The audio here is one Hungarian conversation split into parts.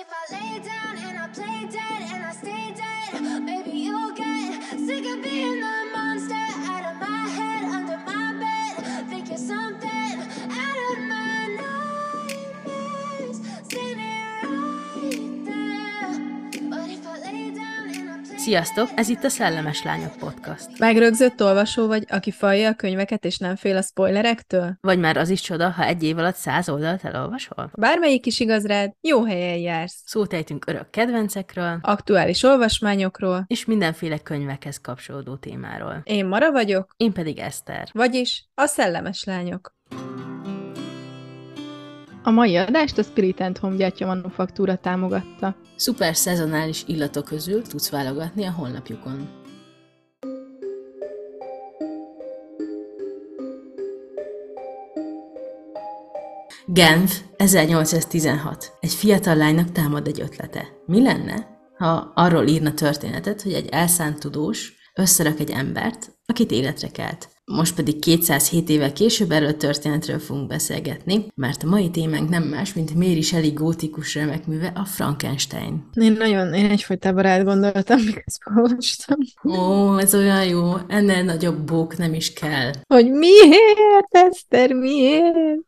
if I lay down and I play dead and I stay dead, maybe you'll get sick of being the Sziasztok, ez itt a Szellemes Lányok Podcast. Megrögzött olvasó vagy, aki falja a könyveket és nem fél a spoilerektől? Vagy már az is csoda, ha egy év alatt száz oldalt elolvasol? Bármelyik is igaz rád, jó helyen jársz. Szót ejtünk örök kedvencekről, Aktuális olvasmányokról. és mindenféle könyvekhez kapcsolódó témáról. Én Mara vagyok, Én pedig Eszter. vagyis a szellemes lányok. A mai adást a Spirit and Home gyertya manufaktúra támogatta. Szuper szezonális illatok közül tudsz válogatni a honlapjukon. Genf, 1816. Egy fiatal lánynak támad egy ötlete. Mi lenne, ha arról írna történetet, hogy egy elszánt tudós összerak egy embert, akit életre kelt. Most pedig 207 évvel később erről a történetről fogunk beszélgetni, mert a mai témánk nem más, mint Mary Shelley gótikus remekműve, a Frankenstein. Én nagyon, én egyfolytában rád gondoltam, miközben olvastam, Ó, ez olyan jó, ennél nagyobb bók nem is kell. hogy miért, Eszter, miért?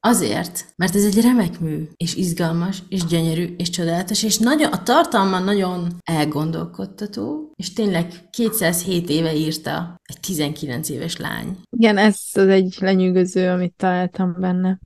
Azért, mert ez egy remek mű, és izgalmas, és gyönyörű, és csodálatos, és nagyon, a tartalma nagyon elgondolkodtató, és tényleg 207 éve írta egy 19 éves lány. Igen, ez az egy lenyűgöző, amit találtam benne.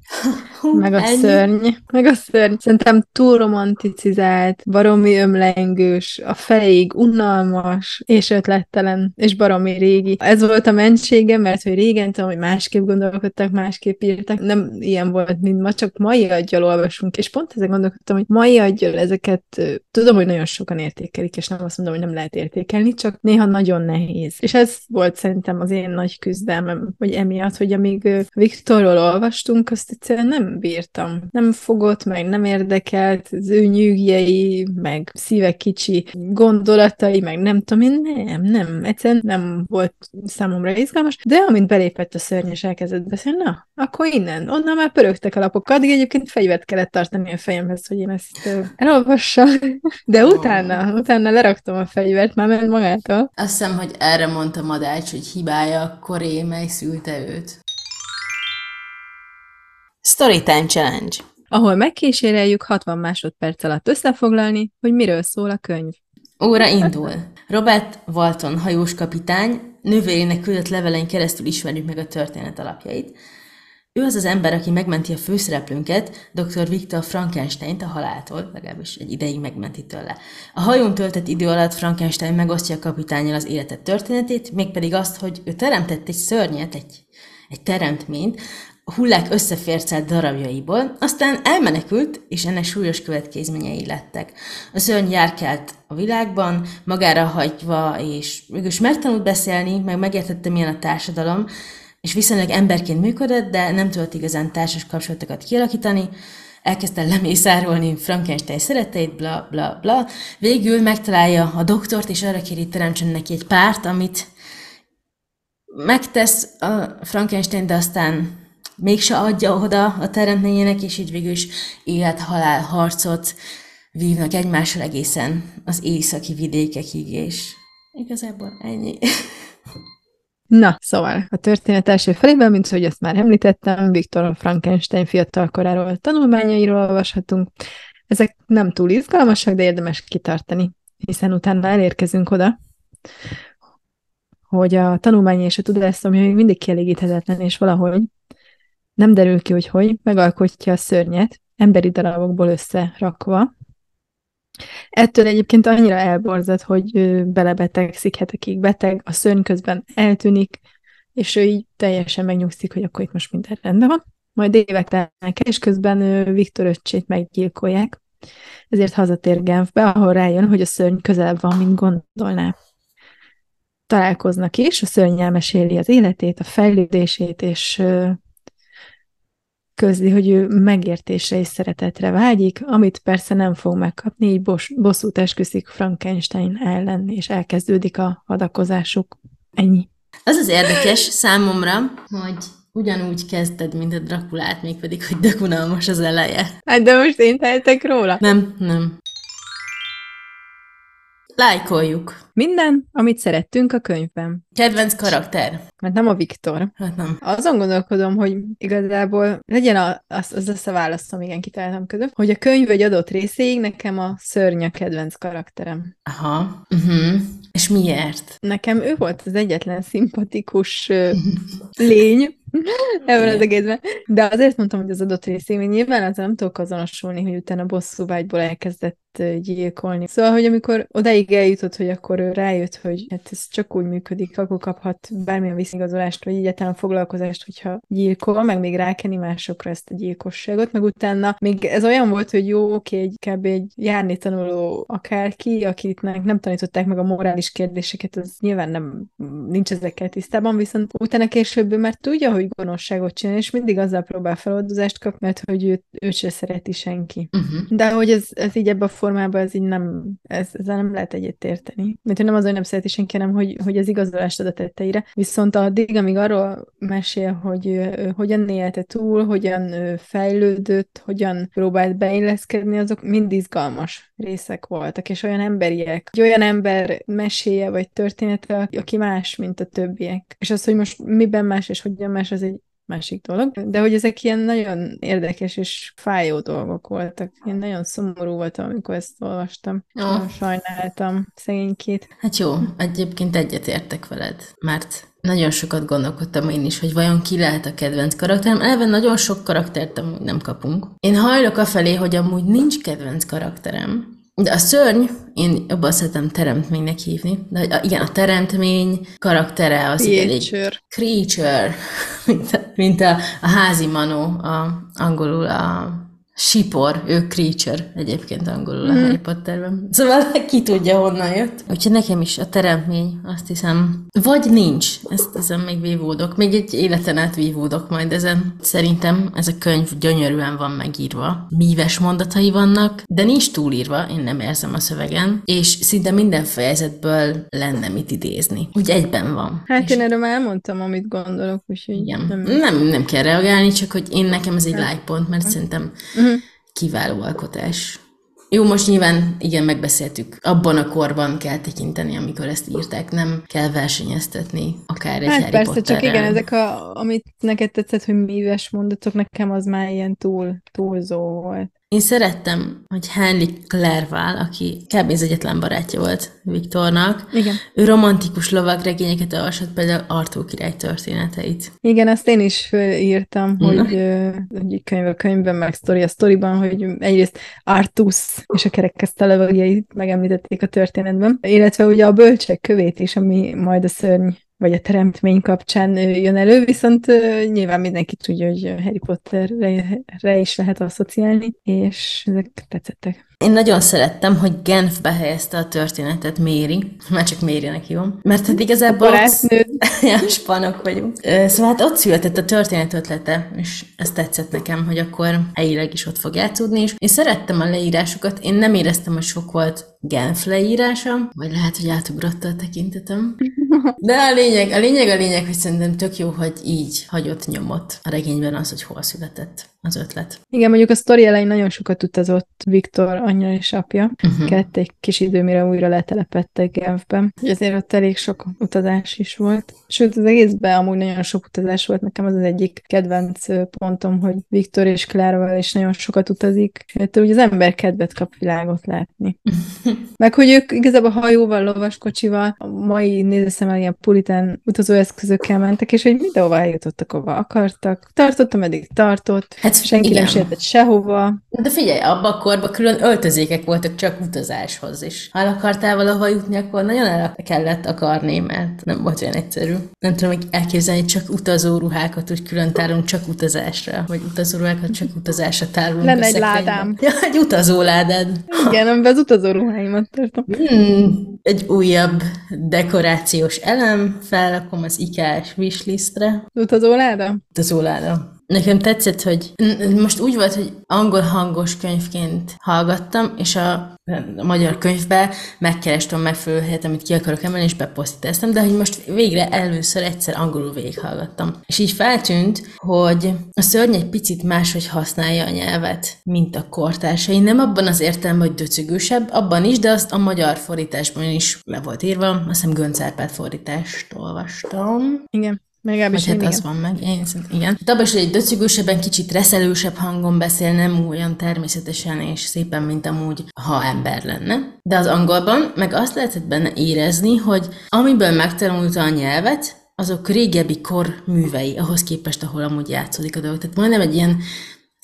Meg a ennyi? szörny. Meg a szörny. Szerintem túl romanticizált, baromi ömlengős, a feléig unalmas, és ötlettelen, és baromi régi. Ez volt a mentsége, mert hogy régen tudom, hogy másképp gondolkodtak, másképp írtak. Nem ilyen volt, mint ma, csak mai aggyal olvasunk, és pont ezen gondolkodtam, hogy mai aggyal ezeket tudom, hogy nagyon sokan értékelik, és nem azt mondom, hogy nem lehet értékelni, csak néha nagyon nehéz. És ez volt szerintem az én nagy küzdelmem, hogy emiatt, hogy amíg Viktorról olvastunk, azt egyszerűen nem bírtam. Nem fogott, meg nem érdekelt, az ő nyűgjei, meg szíve kicsi gondolatai, meg nem tudom én, nem, nem, egyszerűen nem volt számomra izgalmas, de amint belépett a szörny és elkezdett beszélni, na, akkor innen, onnan már pörögtek a lapok. Addig egyébként fegyvert kellett tartani a fejemhez, hogy én ezt elolvassam, de utána, utána leraktam a fegyvert, már ment magától. Azt hiszem, hogy erre mondta Madács, hogy hibája a koré, mely szülte őt. Storytime Challenge. ahol megkíséreljük 60 másodperc alatt összefoglalni, hogy miről szól a könyv. Óra indul. Robert Walton hajós kapitány nővérének küldött levelein keresztül ismerjük meg a történet alapjait. Ő az az ember, aki megmenti a főszereplőnket, dr. Viktor Frankenstein-t a haláltól, legalábbis egy ideig megmenti tőle. A hajón töltött idő alatt Frankenstein megosztja a kapitányjal az életet történetét, mégpedig azt, hogy ő teremtett egy szörnyet, egy, egy teremtményt, a hullák összefércelt darabjaiból, aztán elmenekült, és ennek súlyos következményei lettek. A szörny járkált a világban, magára hagyva, és mégis megtanult beszélni, meg megértette, milyen a társadalom, és viszonylag emberként működött, de nem tudott igazán társas kapcsolatokat kialakítani, elkezdte lemészárolni Frankenstein szereteit, bla bla bla. Végül megtalálja a doktort, és arra kéri, teremtsen neki egy párt, amit megtesz a Frankenstein, de aztán mégse adja oda a teremtményének, és így végül is élet-halál harcot vívnak egymással egészen az északi vidékekig, és igazából ennyi. Na, szóval a történet első felében, mint hogy ezt már említettem, Viktor Frankenstein fiatal koráról tanulmányairól olvashatunk. Ezek nem túl izgalmasak, de érdemes kitartani, hiszen utána elérkezünk oda, hogy a tanulmány és a tudás, ami még mindig kielégíthetetlen, és valahogy nem derül ki, hogy hogy, megalkotja a szörnyet, emberi darabokból összerakva. Ettől egyébként annyira elborzad, hogy belebetegszik hetekig beteg, a szörny közben eltűnik, és ő így teljesen megnyugszik, hogy akkor itt most minden rendben van. Majd évek telnek el, és közben Viktor öccsét meggyilkolják. Ezért hazatér Genfbe, ahol rájön, hogy a szörny közelebb van, mint gondolná. Találkoznak is, a szörny elmeséli az életét, a fejlődését, és közli, hogy ő megértésre és szeretetre vágyik, amit persze nem fog megkapni, így bos, bosszút esküszik Frankenstein ellen, és elkezdődik a hadakozásuk. Ennyi. Az az érdekes számomra, hogy ugyanúgy kezdted, mint a Drakulát, mégpedig, hogy dögunalmas az eleje. Hát de most én tehetek róla. Nem, nem. Lájkoljuk. Minden, amit szerettünk a könyvben. Kedvenc karakter? Mert nem a Viktor. Hát nem. Azon gondolkodom, hogy igazából legyen a, az, az lesz a válaszom, igen, kitaláltam között, hogy a könyv egy adott részéig nekem a szörny a kedvenc karakterem. Aha. Uh-huh. És miért? Nekem ő volt az egyetlen szimpatikus lény ebben az egészben. De azért mondtam, hogy az adott részéig, mert nyilván ezzel nem tudok azonosulni, hogy utána bosszúvágyból elkezdett ö, gyilkolni. Szóval, hogy amikor odáig eljutott, hogy akkor ő rájött, hogy hát ez csak úgy működik, akkor kaphat bármilyen visszigazolást, vagy egyáltalán foglalkozást, hogyha gyilkol, meg még rákeni másokra ezt a gyilkosságot, meg utána még ez olyan volt, hogy jó, oké, egy kb. egy járni tanuló akárki, akitnek nem tanították meg a morális kérdéseket, az nyilván nem nincs ezekkel tisztában, viszont utána később már tudja, hogy gonoszságot csinál, és mindig azzal próbál feloldozást kap, mert hogy őt, őt se szereti senki. Uh-huh. De hogy ez, ez így ebben a formában, ez így nem, ez, ezzel nem lehet egyet érteni. Mert hogy nem az, hogy nem szereti senki, hanem hogy, hogy az igazolást ad a tetteire. Viszont addig, amíg arról mesél, hogy ő, hogyan élte túl, hogyan ő fejlődött, hogyan próbált beilleszkedni, azok mind izgalmas részek voltak, és olyan emberiek. Egy olyan ember meséje vagy története, aki más, mint a többiek. És az, hogy most miben más és hogyan más, az egy másik dolog. De hogy ezek ilyen nagyon érdekes és fájó dolgok voltak. Én nagyon szomorú voltam, amikor ezt olvastam. Ó. Nagyon sajnáltam szegénykét. Hát jó, egyébként egyetértek veled, mert nagyon sokat gondolkodtam én is, hogy vajon ki lehet a kedvenc karakterem. Eleve nagyon sok karaktert amúgy nem kapunk. Én hajlok afelé, hogy amúgy nincs kedvenc karakterem, de a szörny, én jobban szeretem teremtménynek hívni, de igen, a teremtmény karaktere az elég Creature. creature, mint a, mint a, a házi manó, a, angolul a sipor, ő creature egyébként angolul a Harry Potterben. Szóval ki tudja, honnan jött. Úgyhogy nekem is a teremtmény, azt hiszem, vagy nincs, ezt ezen még vívódok. Még egy életen át vívódok majd ezen. Szerintem ez a könyv gyönyörűen van megírva. Míves mondatai vannak, de nincs túlírva, én nem érzem a szövegen, és szinte minden fejezetből lenne mit idézni. Úgy egyben van. Hát És- én erről már elmondtam, amit gondolok, úgyhogy igen. nem... Nem, nem kell reagálni, csak hogy én nekem ez egy like pont, mert szerintem kiváló alkotás. Jó, most nyilván igen, megbeszéltük. Abban a korban kell tekinteni, amikor ezt írták. Nem kell versenyeztetni akár egy Hát Harry persze, csak Potterrel. igen, ezek, a, amit neked tetszett, hogy míves mondatok, nekem az már ilyen túl, túlzó volt. Én szerettem, hogy Henry Clerval, aki kb. az egyetlen barátja volt Viktornak, Igen. ő romantikus lovagregényeket olvasott, például Artúr király történeteit. Igen, azt én is fölírtam, Na. hogy, hogy könyv a könyvben, meg sztori a sztoriban, hogy egyrészt Artus és a kerekkezte lovagjait megemlítették a történetben, illetve ugye a bölcsek kövét is, ami majd a szörny vagy a teremtmény kapcsán jön elő, viszont nyilván mindenki tudja, hogy Harry Potterre is lehet asszociálni, és ezek tetszettek. Én nagyon szerettem, hogy Genfbe helyezte a történetet Méri, már csak Mérinek hívom, mert hát igazából Barátnőd. ja, spanok vagyunk. Szóval hát ott született a történet ötlete, és ez tetszett nekem, hogy akkor helyileg is ott fog játszódni, és én szerettem a leírásokat, én nem éreztem, hogy sok volt Genf leírása, vagy lehet, hogy átugrotta a tekintetem. De a lényeg, a lényeg, a lényeg, hogy szerintem tök jó, hogy így hagyott nyomot a regényben az, hogy hol született az ötlet. Igen, mondjuk a sztori elején nagyon sokat utazott Viktor anyja és apja. Uh-huh. Kellett egy kis idő, mire újra letelepedtek Genfben. Azért ott elég sok utazás is volt. Sőt, az egészben amúgy nagyon sok utazás volt. Nekem az az egyik kedvenc pontom, hogy Viktor és Klárával is nagyon sokat utazik. Hát ugye az ember kedvet kap világot látni. Meg hogy ők igazából hajóval, lovaskocsival, a mai nézőszemmel ilyen puritán utazóeszközökkel mentek, és hogy mindenhova eljutottak, ahova akartak. Tartott, ameddig tartott. Hát Senki igen. nem sértett sehova. De figyelj, abban a korban külön öltözékek voltak csak utazáshoz is. Ha el akartál valahol jutni, akkor nagyon el kellett akarni, mert nem volt olyan egyszerű. Nem tudom hogy elképzelni, csak utazóruhákat úgy külön tárolunk csak utazásra, vagy utazóruhákat csak utazásra tárolunk. Lenne egy ládám. Ja, egy utazóládád. Igen, amiben az utazó ruháimat tartom. Hmm, egy újabb dekorációs elem, felrakom az IKEA-s wishlistre. Utazó láda? utazóláda. Nekem tetszett, hogy most úgy volt, hogy angol hangos könyvként hallgattam, és a a magyar könyvbe, megkerestem megfelelő helyet, amit ki akarok emelni, és beposztíteztem, de hogy most végre először egyszer angolul végighallgattam. És így feltűnt, hogy a szörny egy picit máshogy használja a nyelvet, mint a kortársai. Nem abban az értelemben, hogy döcögősebb, abban is, de azt a magyar fordításban is le volt írva. Azt hiszem Gönc Árpád fordítást olvastam. Igen. Legalábbis hát az van meg, én szerintem igen. Hogy egy döcögősebben, kicsit reszelősebb hangon beszél, nem olyan természetesen és szépen, mint amúgy, ha ember lenne. De az angolban meg azt lehetett benne érezni, hogy amiből megtanulta a nyelvet, azok régebbi kor művei, ahhoz képest, ahol amúgy játszódik a dolog. Tehát majdnem egy ilyen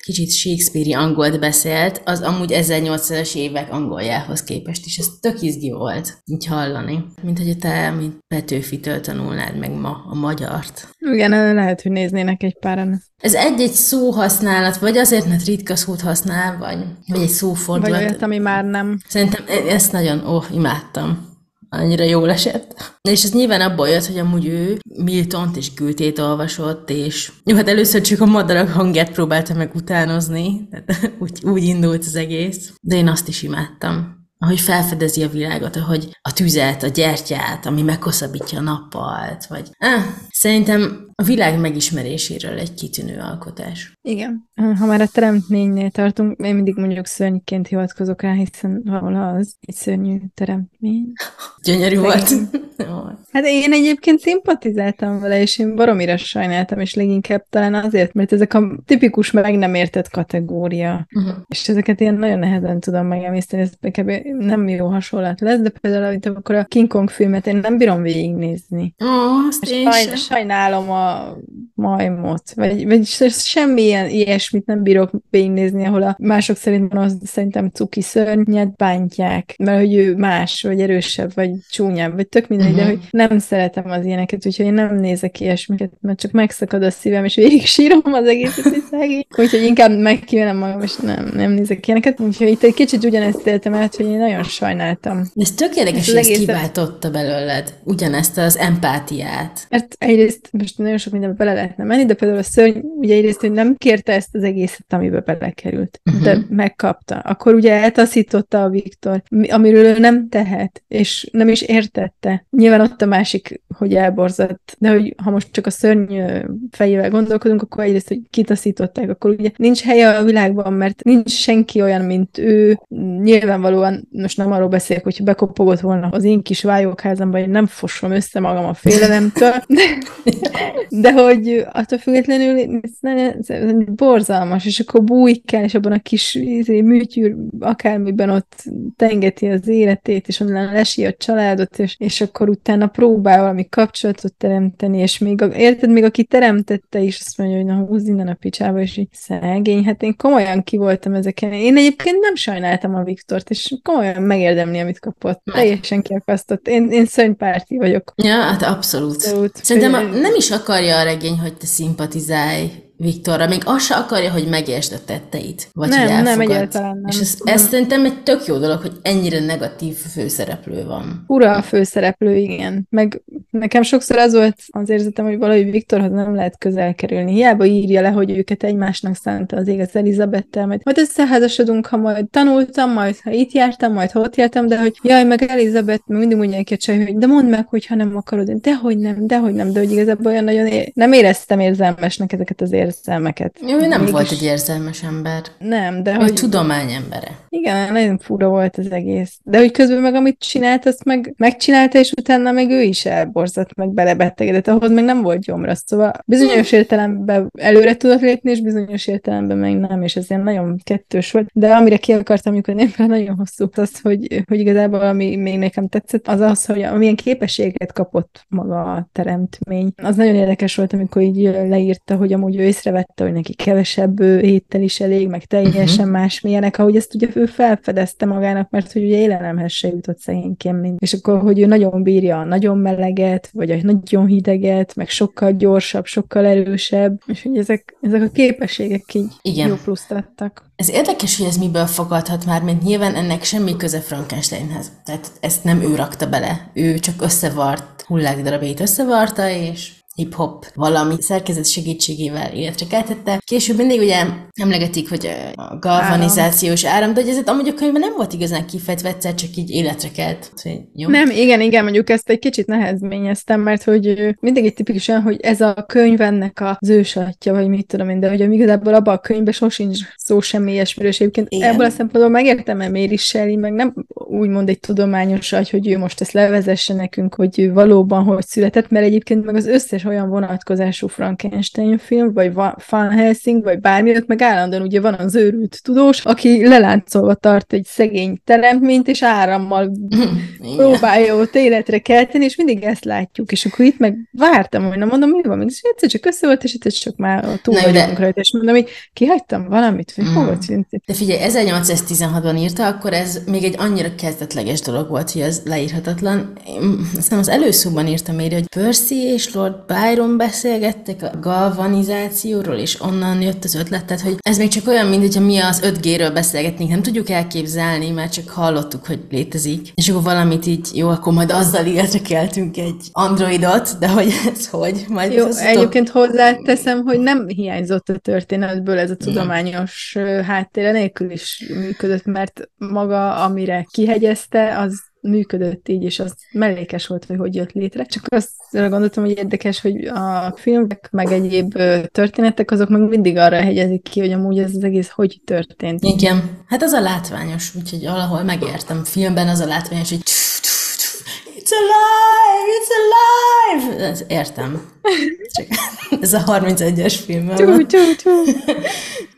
kicsit Shakespeare-i angolt beszélt, az amúgy 1800-as évek angoljához képest is. Ez tök izgi volt, így hallani. Mint hogy te, mint Petőfitől tanulnád meg ma a magyart. Igen, lehet, hogy néznének egy páran. Ez egy-egy szóhasználat, vagy azért, mert ritka szót használ, vagy, vagy egy Vagy szófordulat. olyat, ami már nem. Szerintem e- ezt nagyon, ó, imádtam. Annyira jól esett. És ez nyilván abból jött, hogy amúgy ő Miltont és Gültét olvasott, és jó, hát először csak a madarak hangját próbálta meg utánozni, tehát úgy, úgy indult az egész, de én azt is imádtam. Ahogy felfedezi a világot, ahogy a tüzet, a gyertyát, ami meghosszabbítja a nappalt, vagy... Ah, szerintem a világ megismeréséről egy kitűnő alkotás. Igen. Ha már a teremtménynél tartunk, én mindig mondjuk szörnyként hivatkozok rá, hiszen valahol az egy szörnyű teremtmény. Gyönyörű volt. Szegény. Jó. Hát én egyébként szimpatizáltam vele, és én baromira sajnáltam, és leginkább talán azért, mert ezek a tipikus meg nem értett kategória. Mhm. És ezeket ilyen nagyon nehezen tudom megemészteni, ez kb. nem jó hasonlat lesz, de például amit akkor a King Kong filmet én nem bírom végignézni. Ó, azt én. Sajnálom a majmot, vagy, vagy semmilyen ilyesmit nem bírok végignézni, ahol a mások szerint van az szerintem cuki szörnyet bántják, mert hogy ő más, vagy erősebb, vagy csúnyább, vagy tök mindegy, de Mhm. hogy nem szeretem az ilyeneket, úgyhogy én nem nézek ilyesmiket, mert csak megszakad a szívem, és végig sírom az egészet, hogy szegény. Úgyhogy inkább megkívelem magam, és nem, nem nézek ilyeneket. Úgyhogy itt egy kicsit ugyanezt éltem át, hogy én nagyon sajnáltam. Ez tök érdekes, Ezt hogy az ez egészet- kiváltotta belőled ugyanezt az empátiát. Mert egyrészt most nagyon sok mindenbe bele lehetne menni, de például a szörny ugye egyrészt, hogy nem kérte ezt az egészet, amiben belekerült, Mhm. de megkapta. Akkor ugye eltaszította a Viktor, mi- amiről ő nem tehet, és nem is értette. Nyilván ott a másik, hogy elborzott, de hogy ha most csak a szörny fejével gondolkodunk, akkor egyrészt, hogy kitaszították, akkor ugye nincs helye a világban, mert nincs senki olyan, mint ő. Nyilvánvalóan, most nem arról beszélek, hogy bekopogott volna az én kis vályókházamban, én nem fosom össze magam a félelemtől, de, hogy attól függetlenül ez, ez, ez borzalmas, és akkor bújkál, és abban a kis izé, műtyűr, akármiben ott tengeti az életét, és onnan lesi a családot, és, és akkor utána próbál valami kapcsolatot teremteni, és még, a, érted, még aki teremtette is azt mondja, hogy na húzz innen a picsába, és így szegény, hát én komolyan ki voltam ezeken. Én egyébként nem sajnáltam a Viktort, és komolyan megérdemli, amit kapott. Teljesen kiakasztott. Én, én szörnypárti vagyok. Ja, hát abszolút. Abszolút. Szerintem nem is akarja a regény, hogy te szimpatizálj Viktorra, még azt se akarja, hogy megértsd a tetteit. Vagy Nem, hogy nem, elfogad. egyáltalán nem. És ez, Nem. ez szerintem egy tök jó dolog, hogy ennyire negatív főszereplő van. Ura a főszereplő, igen. Meg nekem sokszor az volt az érzetem, hogy valahogy Viktorhoz nem lehet közel kerülni. Hiába írja le, hogy őket egymásnak szánta az ég az Elizabettel, majd, majd összeházasodunk, ha majd tanultam, majd ha itt jártam, majd ha ott jártam, de hogy jaj, meg Elizabeth, meg mindig mondja egy csaj, hogy de mondd meg, hogy ha nem akarod, dehogy nem, dehogy nem, de hogy igazából olyan nagyon é- nem éreztem érzelmesnek ezeket az érzelmeket. Ő nem Mégis- volt egy érzelmes ember. Nem, de Ő hogy... tudomány embere. Igen, nagyon fura volt az egész. De hogy közben meg amit csinált, azt meg megcsinálta, és utána meg ő is elborzott, meg belebetegedett, ahhoz meg nem volt gyomra. Szóval bizonyos értelemben előre tudott lépni, és bizonyos értelemben meg nem, és ez ilyen nagyon kettős volt. De amire ki akartam lyukadni, mert nagyon hosszú, az, hogy, hogy igazából ami még nekem tetszett, az az, hogy milyen képességet kapott maga a teremtmény. Az nagyon érdekes volt, amikor így leírta, hogy amúgy ő észrevette, hogy neki kevesebb ö, étel is elég, meg teljesen uh-huh. más milyenek, ahogy ezt ugye ő felfedezte magának, mert hogy ugye élelemhez se jutott szegényként mind. És akkor, hogy ő nagyon bírja a nagyon meleget, vagy a nagyon hideget, meg sokkal gyorsabb, sokkal erősebb, és hogy ezek, ezek a képességek így Igen. jó pluszt adtak. Ez érdekes, hogy ez miből fogadhat már, mint nyilván ennek semmi köze Frankensteinhez. Tehát ezt nem ő rakta bele. Ő csak összevart hullákdarabjait összevarta, és hip-hop valami szerkezet segítségével életre keltette. Később mindig ugye emlegetik, hogy a galvanizációs áram, de hogy ez amúgy a könyvben nem volt igazán kifejtve, egyszer csak így életre kelt. Jó. Nem, igen, igen, mondjuk ezt egy kicsit nehezményeztem, mert hogy mindig egy tipikusan, hogy ez a könyv ennek az ősatja, vagy mit tudom én, de hogy igazából abban a könyvben sosincs szó semmi ilyesmiről, és egyébként Igen. ebből a szempontból megértem, mert Mary Shelley, meg nem úgymond egy tudományos agy, hogy ő most ezt levezesse nekünk, hogy valóban hogy született, mert egyébként meg az összes olyan vonatkozású Frankenstein film, vagy Va- Van Helsing, vagy bármi, ott meg állandóan ugye van az őrült tudós, aki leláncolva tart egy szegény teremtményt, és árammal próbálja ott életre kelteni, és mindig ezt látjuk. És akkor itt meg vártam, hogy nem mondom, mi van, még és egyszer csak össze volt, és egyszer csak már túl Na jó, de- vagyunk rajta, és mondom, hogy kihagytam valamit, vagy Mm. tűnt? De figyelj, 1816-ban írta, akkor ez még egy annyira kezdetleges dolog volt, hogy ez leírhatatlan. Én Aztán az előszóban írtam még, hogy Percy és Lord Byron beszélgettek a galvanizációról, és onnan jött az ötlet, tehát hogy ez még csak olyan, mint hogyha mi az 5G-ről beszélgetnénk, nem tudjuk elképzelni, mert csak hallottuk, hogy létezik. És akkor valamit így, jó, akkor majd azzal életre keltünk egy androidot, de hogy ez hogy? Majd Jó, ez az egyébként hozzáteszem, hogy nem hiányzott a történetből ez a tudományos ö, háttere nélkül is működött, mert maga, amire kihegyezte, az működött így, és az mellékes volt, hogy hogy jött létre. Csak azt gondoltam, hogy érdekes, hogy a filmek, meg egyéb történetek, azok meg mindig arra hegyezik ki, hogy amúgy ez az egész hogy történt. Igen, hát az a látványos, úgyhogy valahol megértem. Filmben az a látványos, hogy It's alive! It's alive! Értem. Csak ez a 31-es filmben van. csú, csú.